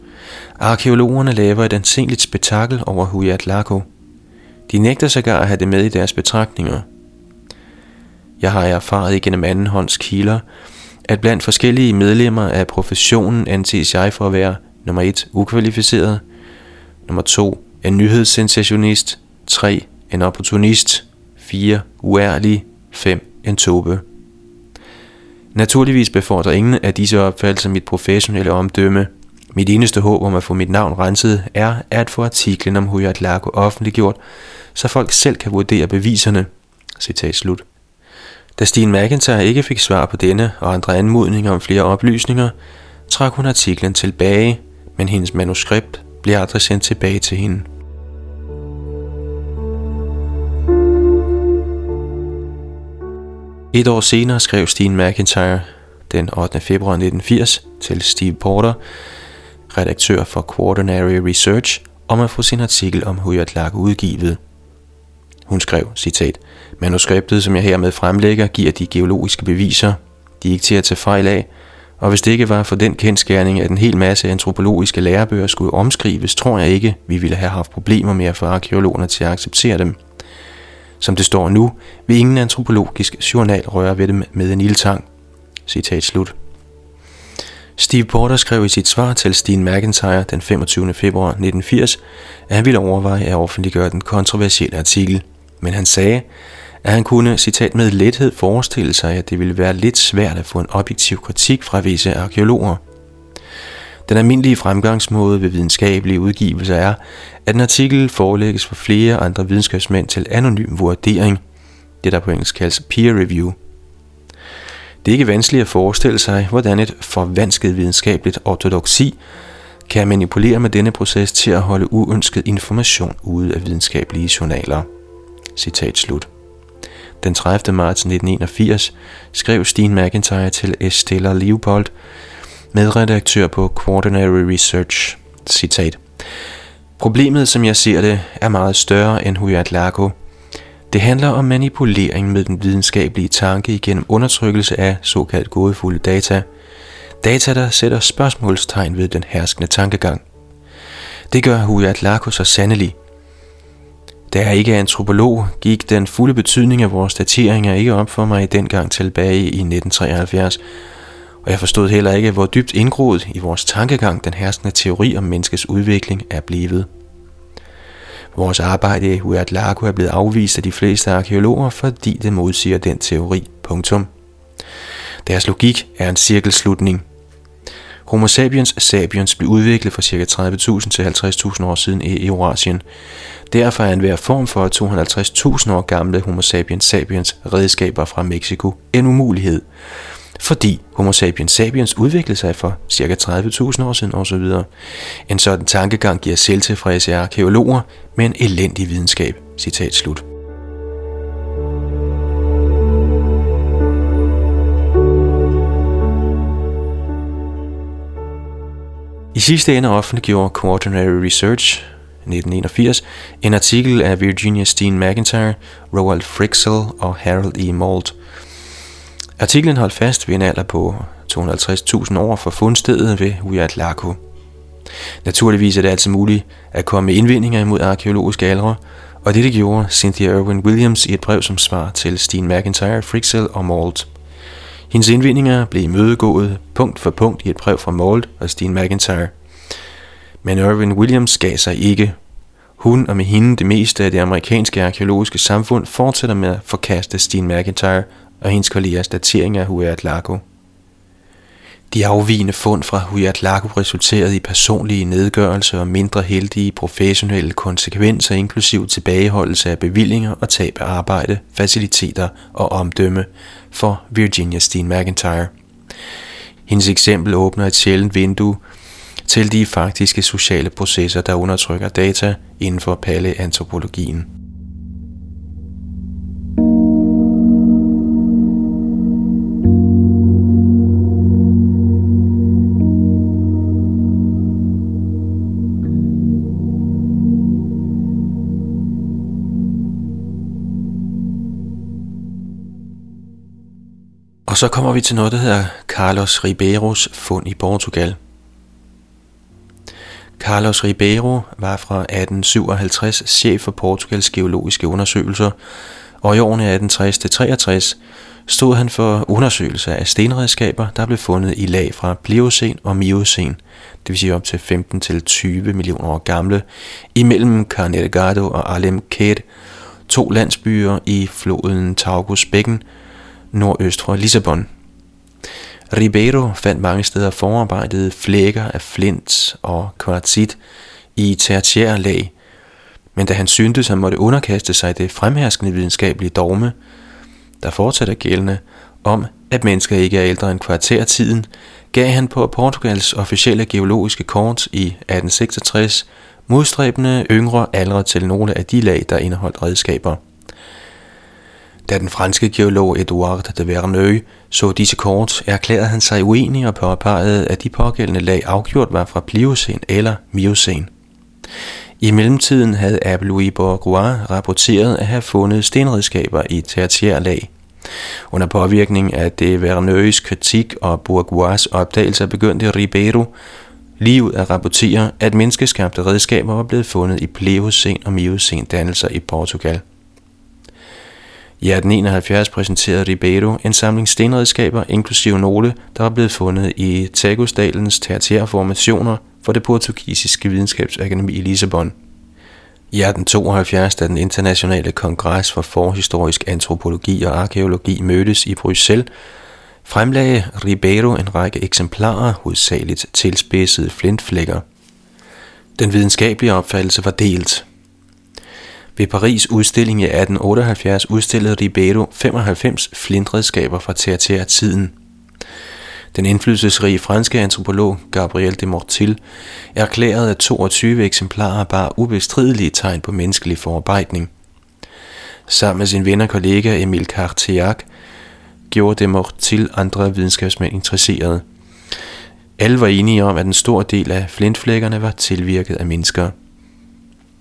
Arkeologerne laver et ansenligt spektakel over Huyat Lago. De nægter sågar at have det med i deres betragtninger. Jeg har erfaret igennem andenhånds kilder, at blandt forskellige medlemmer af professionen anses jeg for at være nummer 1 ukvalificeret, nummer 2 en nyhedssensationist, 3 en opportunist, 4 uærlig, 5 en tobe. Naturligvis befordrer ingen af disse opfattelser mit professionelle omdømme. Mit eneste håb om at få mit navn renset er at få artiklen om Huyat Lago offentliggjort, så folk selv kan vurdere beviserne. Citat slut. Da Stine McIntyre ikke fik svar på denne og andre anmodninger om flere oplysninger, trak hun artiklen tilbage, men hendes manuskript blev aldrig sendt tilbage til hende. Et år senere skrev Stine McIntyre den 8. februar 1980 til Steve Porter, redaktør for Quaternary Research, om at få sin artikel om Huyatlag udgivet. Hun skrev, citat, Manuskriptet, som jeg hermed fremlægger, giver de geologiske beviser. De er ikke til at tage fejl af, og hvis det ikke var for den kendskærning, at en hel masse antropologiske lærebøger skulle omskrives, tror jeg ikke, vi ville have haft problemer med at få arkeologerne til at acceptere dem. Som det står nu, vil ingen antropologisk journal røre ved dem med en ildtang. Citat slut. Steve Porter skrev i sit svar til Steen McIntyre den 25. februar 1980, at han ville overveje at offentliggøre den kontroversielle artikel. Men han sagde, at han kunne, citat, med lethed forestille sig, at det ville være lidt svært at få en objektiv kritik fra visse arkeologer. Den almindelige fremgangsmåde ved videnskabelige udgivelser er, at en artikel forelægges for flere andre videnskabsmænd til anonym vurdering, det der på engelsk kaldes peer review. Det er ikke vanskeligt at forestille sig, hvordan et forvansket videnskabeligt ortodoksi kan manipulere med denne proces til at holde uønsket information ude af videnskabelige journaler. Citat slut. Den 30. marts 1981 skrev Steen McIntyre til Estella Leopold, medredaktør på Quaternary Research, citat. Problemet, som jeg ser det, er meget større end Huyat Lago. Det handler om manipulering med den videnskabelige tanke igennem undertrykkelse af såkaldt gådefulde data. Data, der sætter spørgsmålstegn ved den herskende tankegang. Det gør Huyat Lago så sandelig – da jeg ikke er antropolog, gik den fulde betydning af vores dateringer ikke op for mig dengang tilbage i 1973, og jeg forstod heller ikke, hvor dybt indgroet i vores tankegang den herskende teori om menneskets udvikling er blevet. Vores arbejde i Huatlaco er blevet afvist af de fleste arkeologer, fordi det modsiger den teori. Punktum. Deres logik er en cirkelslutning. Homo sapiens sapiens blev udviklet for ca. 30.000 til 50.000 år siden i Eurasien. Derfor er enhver form for 250.000 år gamle Homo sapiens sapiens redskaber fra Mexico en umulighed. Fordi Homo sapiens sapiens udviklede sig for ca. 30.000 år siden osv. En sådan tankegang giver selvtilfredse arkeologer med en elendig videnskab. Citat slut. I sidste ende offentliggjorde Quaternary Research 1981 en artikel af Virginia Steen McIntyre, Roald Frixel og Harold E. Malt. Artiklen holdt fast ved en alder på 250.000 år for fundstedet ved Huayatlaco. Naturligvis er det altid muligt at komme med indvendinger imod arkeologiske aldre, og det gjorde Cynthia Irwin Williams i et brev som svar til Steen McIntyre, Frixel og Malt. Hendes indvendinger blev imødegået punkt for punkt i et brev fra Malt og Steen McIntyre. Men Irwin Williams gav sig ikke. Hun og med hende det meste af det amerikanske arkeologiske samfund fortsætter med at forkaste Steen McIntyre og hendes kollegers datering af Huayat Lago. De afvigende fund fra Huyatlaku resulterede i personlige nedgørelse og mindre heldige professionelle konsekvenser, inklusiv tilbageholdelse af bevillinger og tab af arbejde, faciliteter og omdømme for Virginia Steen McIntyre. Hendes eksempel åbner et sjældent vindue til de faktiske sociale processer, der undertrykker data inden for paleantropologien. Og så kommer vi til noget, der hedder Carlos Ribeiros fund i Portugal. Carlos Ribeiro var fra 1857 chef for Portugals geologiske undersøgelser, og i årene 1860-63 stod han for undersøgelser af stenredskaber, der blev fundet i lag fra Pliocen og Miocen, det vil sige op til 15-20 millioner år gamle, imellem Carnegado og Alem to landsbyer i floden Tagus bækken, nordøst for Lissabon. Ribeiro fandt mange steder forarbejdede flækker af flint og kvartsit i tertiære lag, men da han syntes, han måtte underkaste sig det fremherskende videnskabelige dogme, der fortsætter gældende, om at mennesker ikke er ældre end kvartertiden, gav han på Portugals officielle geologiske kort i 1866 modstræbende yngre aldre til nogle af de lag, der indeholdt redskaber – da den franske geolog Edouard de Verneuil så disse kort, erklærede han sig uenig og påpegede, at de pågældende lag afgjort var fra Pliocen eller Miocen. I mellemtiden havde Abbe Louis Bourgois rapporteret at have fundet stenredskaber i tertiær lag. Under påvirkning af de Verneuils kritik og Bourgois opdagelser begyndte Ribeiro lige ud at rapportere, at menneskeskabte redskaber var blevet fundet i Pliocen og Miocen dannelser i Portugal. I 1871 præsenterede Ribeiro en samling stenredskaber, inklusive nogle, der var blevet fundet i Tagusdalens tertiære formationer for det portugisiske videnskabsakademi i Lissabon. I 1872, da den internationale kongres for forhistorisk antropologi og arkeologi mødtes i Bruxelles, fremlagde Ribeiro en række eksemplarer, hovedsageligt tilspidsede flintflækker. Den videnskabelige opfattelse var delt. Ved Paris udstilling i 1878 udstillede Ribeiro 95 flintredskaber fra tertiærtiden. Den indflydelsesrige franske antropolog Gabriel de Mortil erklærede, at 22 eksemplarer bar ubestridelige tegn på menneskelig forarbejdning. Sammen med sin ven og kollega Emil Cartiac gjorde de Mortil andre videnskabsmænd interesserede. Alle var enige om, at en stor del af flintflækkerne var tilvirket af mennesker.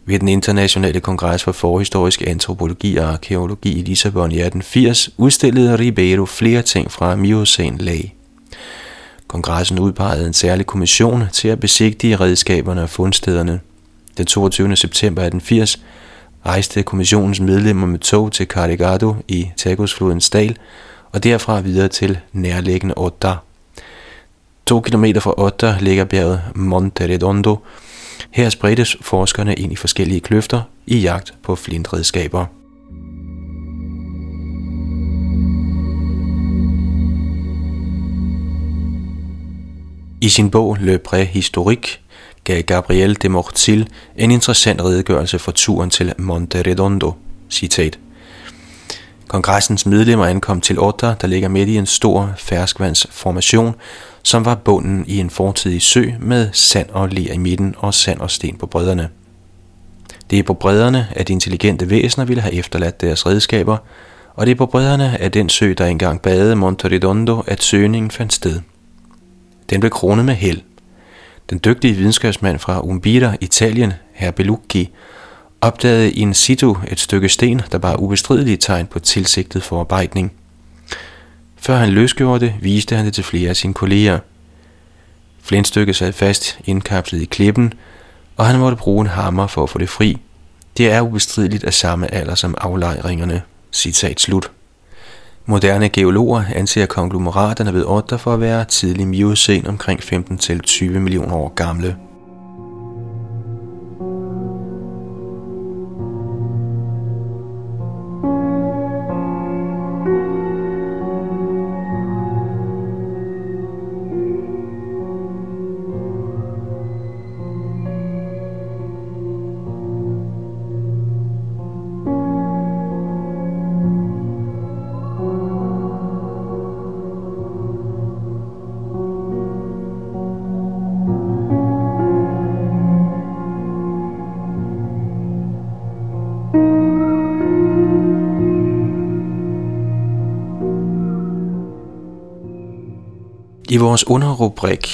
Ved den internationale kongres for forhistorisk antropologi og arkeologi i Lissabon i 1880 udstillede Ribeiro flere ting fra Miocene lag. Kongressen udpegede en særlig kommission til at besigtige redskaberne og fundstederne. Den 22. september 1880 rejste kommissionens medlemmer med tog til Carregado i Tagosflodens dal og derfra videre til nærliggende Otta. To kilometer fra Otta ligger bjerget Monte Redondo, her spredtes forskerne ind i forskellige kløfter i jagt på flintredskaber. I sin bog Le Préhistorique gav Gabriel de Mortil en interessant redegørelse for turen til Monte Redondo. Citat. Kongressens medlemmer ankom til Otta, der ligger midt i en stor ferskvandsformation, som var bunden i en fortidig sø med sand og ler i midten og sand og sten på bredderne. Det er på bredderne, at de intelligente væsener ville have efterladt deres redskaber, og det er på bredderne af den sø, der engang badede Monteredondo, at søgningen fandt sted. Den blev kronet med held. Den dygtige videnskabsmand fra Umbira, Italien, herr Belucci, opdagede in situ et stykke sten, der var ubestridelige tegn på tilsigtet forarbejdning – før han løsgjorde det, viste han det til flere af sine kolleger. Flintstykket sad fast indkapslet i klippen, og han måtte bruge en hammer for at få det fri. Det er ubestrideligt af samme alder som aflejringerne. Citat slut. Moderne geologer anser konglomeraterne ved Otter for at være tidlig miocen omkring 15-20 millioner år gamle. I vores underrubrik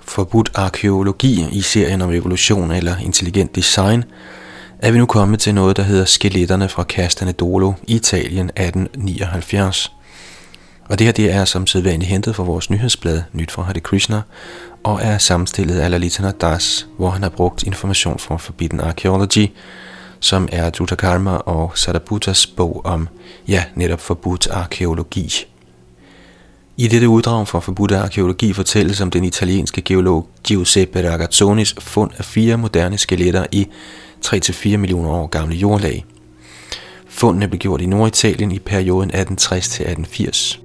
Forbudt arkeologi i serien om evolution eller intelligent design, er vi nu kommet til noget, der hedder Skeletterne fra Castane Dolo i Italien 1879. Og det her det er som sædvanligt hentet fra vores nyhedsblad Nyt fra Hare Krishna, og er sammenstillet af Lalitana Das, hvor han har brugt information fra Forbidden Archaeology, som er Dutakarma og Sadabutas bog om, ja, netop forbudt arkeologi. I dette uddrag fra Forbudte Arkeologi fortælles om den italienske geolog Giuseppe Ragazzonis fund af fire moderne skeletter i 3-4 millioner år gamle jordlag. Fundene blev gjort i Norditalien i perioden 1860-1880.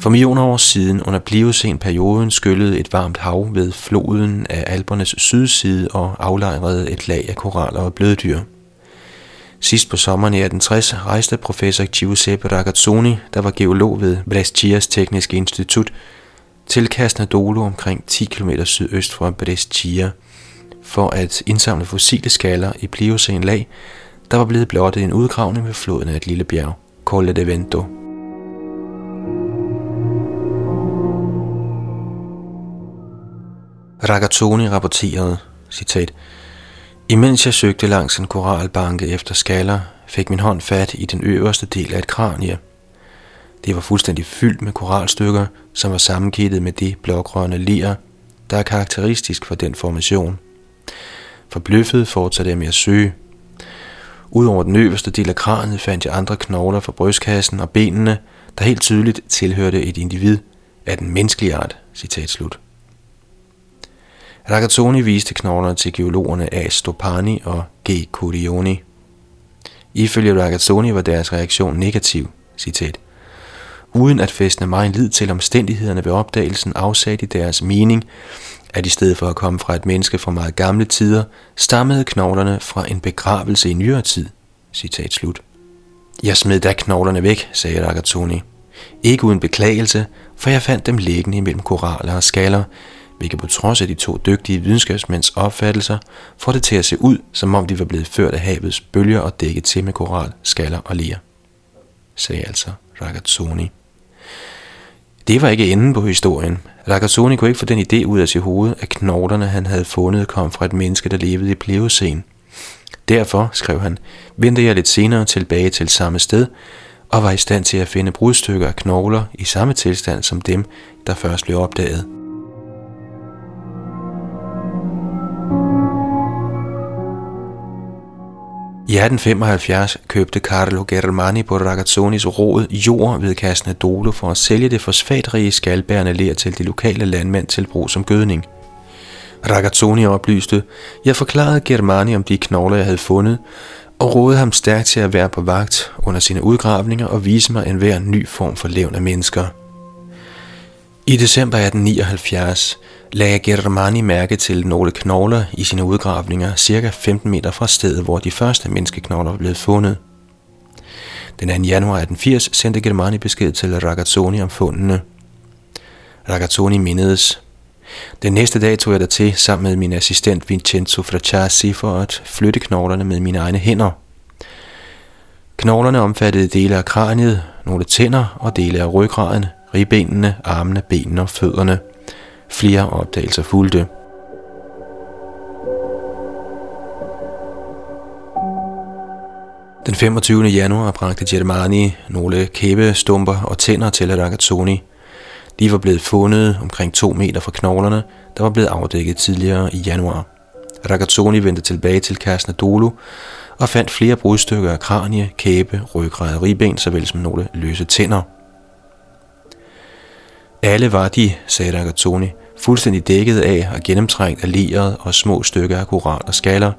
For millioner år siden under Pliocen-perioden skyllede et varmt hav ved floden af Alpernes sydside og aflejrede et lag af koraller og bløddyr. Sidst på sommeren i 1860 rejste professor Giuseppe Ragazzoni, der var geolog ved Brescias Tekniske Institut, til Casnadolo omkring 10 km sydøst fra Brescia, for at indsamle fossile skaller i Pliocene lag, der var blevet blottet i en udgravning ved floden af et lille bjerg, Colle de Vento. Ragazzoni rapporterede, citat, Imens jeg søgte langs en koralbanke efter skaller, fik min hånd fat i den øverste del af et kranie. Det var fuldstændig fyldt med koralstykker, som var sammenkittet med de blågrønne lir, der er karakteristisk for den formation. Forbløffet fortsatte jeg med at søge. Udover den øverste del af kraniet fandt jeg andre knogler fra brystkassen og benene, der helt tydeligt tilhørte et individ af den menneskelige art. Citat slut. Ragazzoni viste knoglerne til geologerne A. Stopani og G. Curioni. Ifølge Ragazzoni var deres reaktion negativ, citat. Uden at fæstne meget lid til omstændighederne ved opdagelsen, afsagde de deres mening, at i stedet for at komme fra et menneske fra meget gamle tider, stammede knoglerne fra en begravelse i nyere tid. Citat slut. Jeg smed da knoglerne væk, sagde Ragazzoni. Ikke uden beklagelse, for jeg fandt dem liggende imellem koraller og skaller, hvilket på trods af de to dygtige videnskabsmænds opfattelser, får det til at se ud, som om de var blevet ført af havets bølger og dækket til med koral, skaller og lir. Sagde altså Ragazzoni. Det var ikke enden på historien. Ragazzoni kunne ikke få den idé ud af sit hoved, at knoglerne, han havde fundet, kom fra et menneske, der levede i Pleocene. Derfor, skrev han, vendte jeg lidt senere tilbage til samme sted, og var i stand til at finde brudstykker af knogler i samme tilstand som dem, der først blev opdaget. I 1875 købte Carlo Germani på Ragazzonis råd jord ved Casne Dolo for at sælge det fosfatrige skalbærende ler til de lokale landmænd til brug som gødning. Ragazzoni oplyste, jeg forklarede Germani om de knogler, jeg havde fundet, og rådede ham stærkt til at være på vagt under sine udgravninger og vise mig enhver ny form for levende mennesker. I december 1879 lagde Germani mærke til nogle knogler i sine udgravninger cirka 15 meter fra stedet, hvor de første menneskeknogler blev fundet. Den 2. januar 1880 sendte Germani besked til Ragazzoni om fundene. Ragazzoni mindedes. Den næste dag tog jeg der til sammen med min assistent Vincenzo Fracassi for at flytte knoglerne med mine egne hænder. Knoglerne omfattede dele af kraniet, nogle tænder og dele af ryggraden, ribbenene, armene, benene og fødderne. Flere opdagelser fulgte. Den 25. januar bragte Germani nogle kæbestumper og tænder til Ragazzoni. De var blevet fundet omkring 2 meter fra knoglerne, der var blevet afdækket tidligere i januar. Ragazzoni vendte tilbage til Dolo og fandt flere brudstykker af kranie, kæbe, ryggrad og ribben, såvel som nogle løse tænder. Alle var de, sagde Ragazzoni, fuldstændig dækket af og gennemtrængt af leret og små stykker af koral og skaller,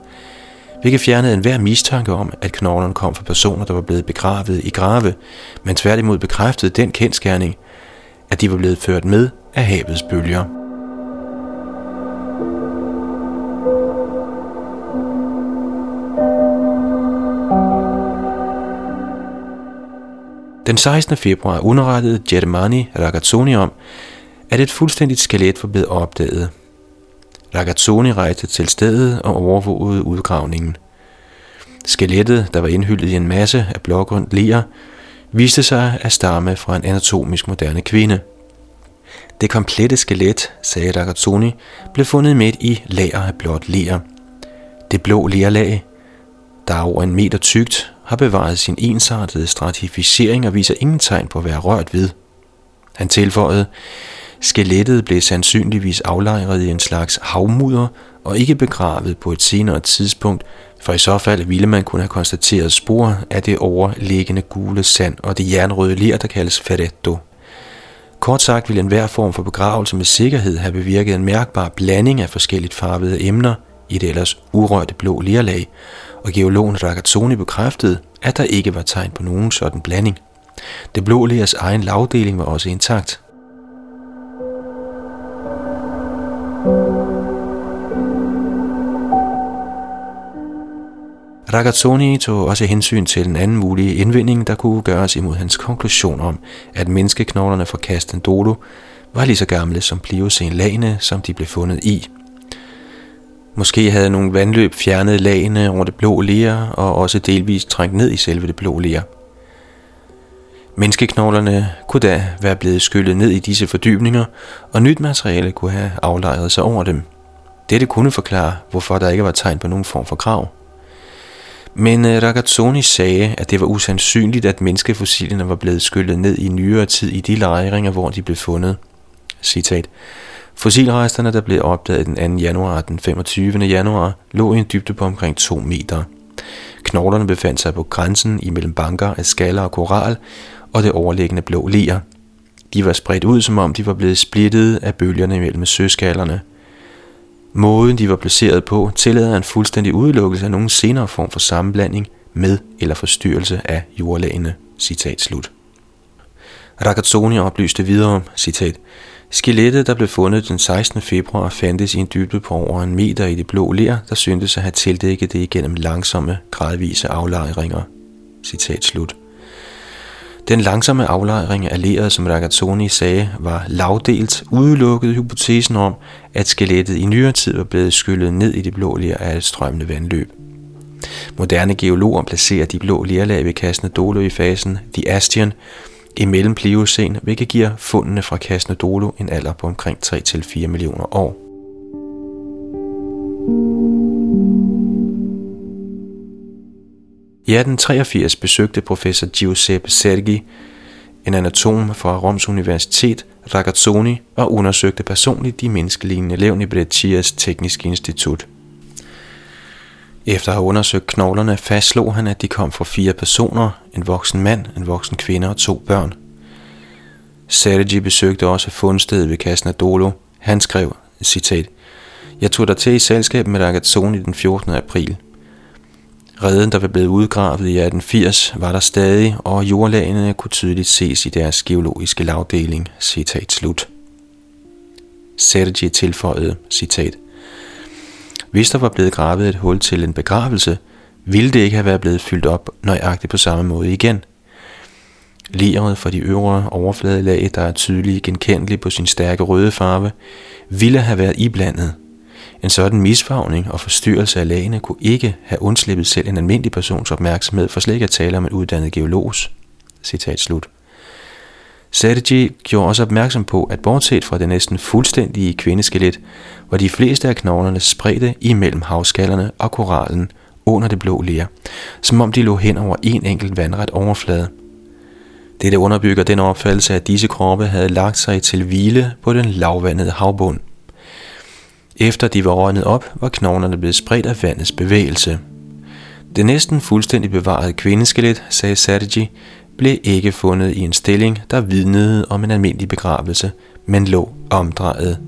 hvilket fjernede enhver mistanke om, at knoglerne kom fra personer, der var blevet begravet i grave, men tværtimod bekræftede den kendskærning, at de var blevet ført med af havets bølger. Den 16. februar underrettede Germani Ragazzoni om, at et fuldstændigt skelet var blevet opdaget. Ragazzoni rejste til stedet og overvågede udgravningen. Skelettet, der var indhyllet i en masse af blågrønt ler, viste sig at stamme fra en anatomisk moderne kvinde. Det komplette skelet, sagde Ragazzoni, blev fundet midt i lager af blåt ler. Det blå lerlag, der er over en meter tykt, har bevaret sin ensartede stratificering og viser ingen tegn på at være rørt ved. Han tilføjede, skelettet blev sandsynligvis aflejret i en slags havmudder og ikke begravet på et senere tidspunkt, for i så fald ville man kunne have konstateret spor af det overliggende gule sand og det jernrøde ler, der kaldes ferretto. Kort sagt ville enhver form for begravelse med sikkerhed have bevirket en mærkbar blanding af forskelligt farvede emner i det ellers urørte blå lerlag, og geologen Ragazzoni bekræftede, at der ikke var tegn på nogen sådan blanding. Det blå lers egen lavdeling var også intakt. Ragazzoni tog også hensyn til en anden mulig indvending, der kunne gøres imod hans konklusion om, at menneskeknoglerne fra Castendolo var lige så gamle som Pliocene-lagene, som de blev fundet i. Måske havde nogle vandløb fjernet lagene over det blå ler og også delvist trængt ned i selve det blå ler. Menneskeknoglerne kunne da være blevet skyllet ned i disse fordybninger, og nyt materiale kunne have aflejret sig over dem. Dette kunne forklare, hvorfor der ikke var tegn på nogen form for krav. Men øh, Ragazzoni sagde, at det var usandsynligt, at menneskefossilerne var blevet skyllet ned i nyere tid i de lejringer, hvor de blev fundet. Citat. Fossilresterne, der blev opdaget den 2. januar og den 25. januar, lå i en dybde på omkring 2 meter. Knoglerne befandt sig på grænsen imellem banker af skaller og koral og det overliggende blå ler. De var spredt ud, som om de var blevet splittet af bølgerne mellem søskallerne. Måden de var placeret på tillader en fuldstændig udelukkelse af nogen senere form for sammenblanding med eller forstyrrelse af jordlagene. Citat slut. Ragazzoni oplyste videre, citat, Skelettet, der blev fundet den 16. februar, fandtes i en dybde på over en meter i det blå ler, der syntes at have tildækket det igennem langsomme, gradvise aflejringer. Citat slut. Den langsomme aflejring af leret, som Ragazzoni sagde, var lavdelt udelukket hypotesen om, at skelettet i nyere tid var blevet skyllet ned i det blå ler af et strømmende vandløb. Moderne geologer placerer de blå lerlag ved kassen Dolo i fasen The Astian, imellem Pliocen, hvilket giver fundene fra Casnodolo en alder på omkring 3-4 millioner år. I 1883 besøgte professor Giuseppe Sergi, en anatom fra Roms Universitet, Ragazzoni, og undersøgte personligt de menneskelignende levn i Brescias Tekniske Institut. Efter at have undersøgt knoglerne, fastslog han, at de kom fra fire personer, en voksen mand, en voksen kvinde og to børn. Sergi besøgte også fundstedet ved Casnadolo. Han skrev, citat, Jeg tog dig til i selskab med Ragazzoni den 14. april – Reden, der var blevet udgravet i 1880, var der stadig, og jordlagene kunne tydeligt ses i deres geologiske lavdeling. Citat slut. Sergi tilføjede, citat, hvis der var blevet gravet et hul til en begravelse, ville det ikke have været blevet fyldt op nøjagtigt på samme måde igen. Leret for de øvre overfladelag, der er tydeligt genkendeligt på sin stærke røde farve, ville have været iblandet en sådan misfagning og forstyrrelse af lagene kunne ikke have undslippet selv en almindelig persons opmærksomhed, for slet ikke at tale om en uddannet geologs. Citat slut. Sergi gjorde også opmærksom på, at bortset fra det næsten fuldstændige kvindeskelet, var de fleste af knoglerne spredte imellem havskallerne og korallen under det blå ler, som om de lå hen over en enkelt vandret overflade. Dette underbygger den opfattelse, at disse kroppe havde lagt sig til hvile på den lavvandede havbund. Efter de var rådnet op, var knoglerne blevet spredt af vandets bevægelse. Det næsten fuldstændig bevarede kvindeskelet, sagde Sergi, blev ikke fundet i en stilling, der vidnede om en almindelig begravelse, men lå omdrejet.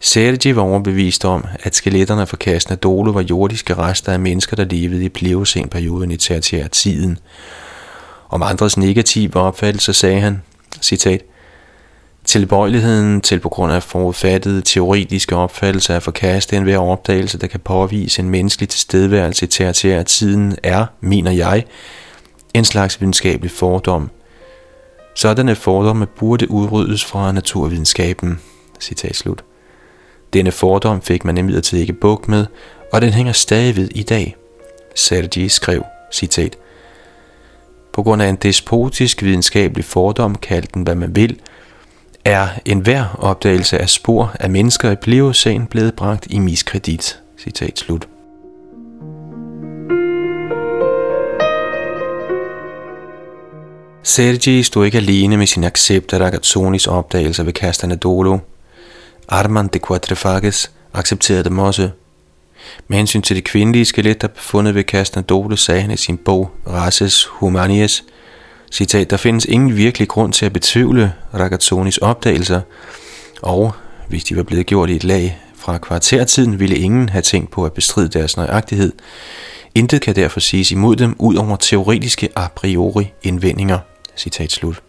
Sergi var overbevist om, at skeletterne fra kassen Dolo var jordiske rester af mennesker, der levede i Pliocene-perioden i tertiærtiden, om andres negative opfattelse sagde han, citat, Tilbøjeligheden til på grund af forudfattede teoretiske opfattelser af forkaste enhver opdagelse, der kan påvise en menneskelig tilstedeværelse i at tiden, er, mener jeg, en slags videnskabelig fordom. Sådanne fordomme burde udryddes fra naturvidenskaben. Citat slut. Denne fordom fik man imidlertid ikke bukt med, og den hænger stadig ved i dag. Sergi skrev, citat, På grund af en despotisk videnskabelig fordom, kaldt den hvad man vil, er enhver opdagelse af spor af mennesker i Pliocæn blevet bragt i miskredit. Citat slut. Sergi stod ikke alene med sin accept af Ragazzonis opdagelser ved Castanedolo. Armand de Quatrefages accepterede dem også. Med hensyn til det kvindelige skelet, der befundet ved Castanedolo, sagde han i sin bog Races Humanies, citat, der findes ingen virkelig grund til at betvivle Ragazzonis opdagelser, og hvis de var blevet gjort i et lag fra kvartertiden, ville ingen have tænkt på at bestride deres nøjagtighed. Intet kan derfor siges imod dem, ud over teoretiske a priori indvendinger. Citat slut.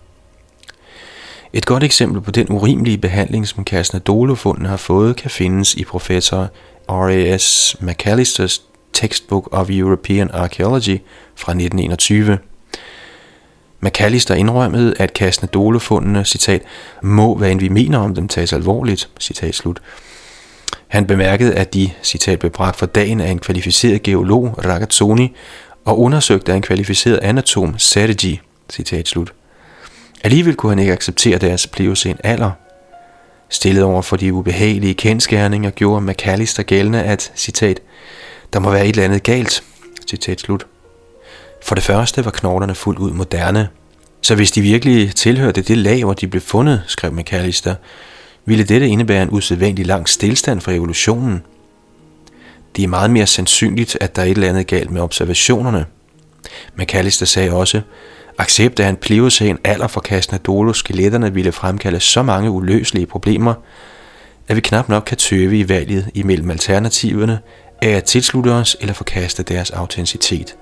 Et godt eksempel på den urimelige behandling, som Casnadolo-fundene har fået, kan findes i professor R.A.S. McAllisters Textbook of European Archaeology fra 1921. McAllister indrømmede, at Casnadolo-fundene, citat, må, hvad end vi mener om dem, tages alvorligt, citat slut. Han bemærkede, at de, citat, blev bragt for dagen af en kvalificeret geolog, Ragazzoni, og undersøgt af en kvalificeret anatom, Sergi, citat slut. Alligevel kunne han ikke acceptere deres pliocen alder. Stillet over for de ubehagelige kendskærninger gjorde McAllister gældende, at, citat, der må være et eller andet galt, citat slut. For det første var knoglerne fuldt ud moderne, så hvis de virkelig tilhørte det lag, hvor de blev fundet, skrev McAllister, ville dette indebære en usædvanlig lang stillstand for evolutionen. Det er meget mere sandsynligt, at der er et eller andet galt med observationerne. McAllister sagde også, Accept af en pliocæn alder for dolo skeletterne ville fremkalde så mange uløselige problemer, at vi knap nok kan tøve i valget imellem alternativerne af at tilslutte os eller forkaste deres autenticitet.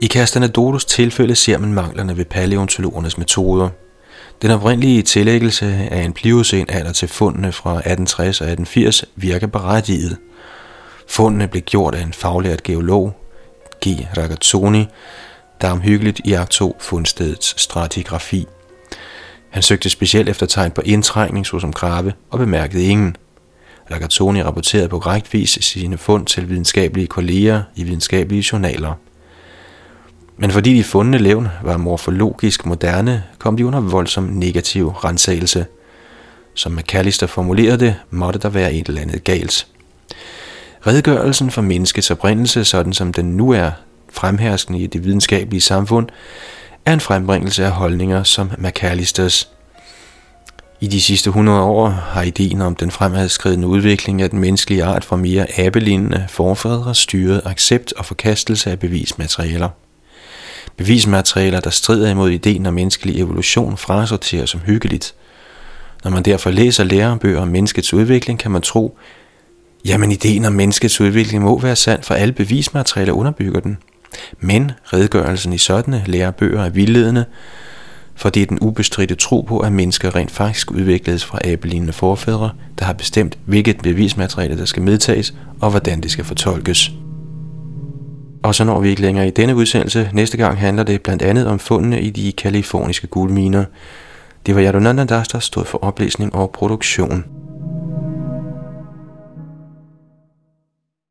I Castanedolos tilfælde ser man manglerne ved paleontologernes metoder. Den oprindelige tillæggelse af en pliocæn alder til fundene fra 1860 og 1880 virker berettiget – Fundene blev gjort af en faglært geolog, G. Ragazzoni, der omhyggeligt iagtog fundstedets stratigrafi. Han søgte specielt efter tegn på indtrængning såsom grave og bemærkede ingen. Ragazzoni rapporterede på korrekt vis sine fund til videnskabelige kolleger i videnskabelige journaler. Men fordi de fundne levn var morfologisk moderne, kom de under voldsom negativ rensagelse. Som McAllister formulerede det, måtte der være et eller andet galt. Redegørelsen for menneskets oprindelse, sådan som den nu er fremherskende i det videnskabelige samfund, er en frembringelse af holdninger som McAllisters. I de sidste 100 år har ideen om den fremadskridende udvikling af den menneskelige art fra mere abelignende forfædre styret accept og forkastelse af bevismaterialer. Bevismaterialer, der strider imod ideen om menneskelig evolution, frasorteres som hyggeligt. Når man derfor læser lærebøger om menneskets udvikling, kan man tro, Jamen ideen om menneskets udvikling må være sand, for alle bevismaterialer underbygger den. Men redegørelsen i sådanne lærebøger er vildledende, for det er den ubestridte tro på, at mennesker rent faktisk udvikledes fra abelignende forfædre, der har bestemt, hvilket bevismateriale der skal medtages, og hvordan det skal fortolkes. Og så når vi ikke længere i denne udsendelse. Næste gang handler det blandt andet om fundene i de kaliforniske guldminer. Det var Yadunanda Das, der stod for oplæsning og produktion.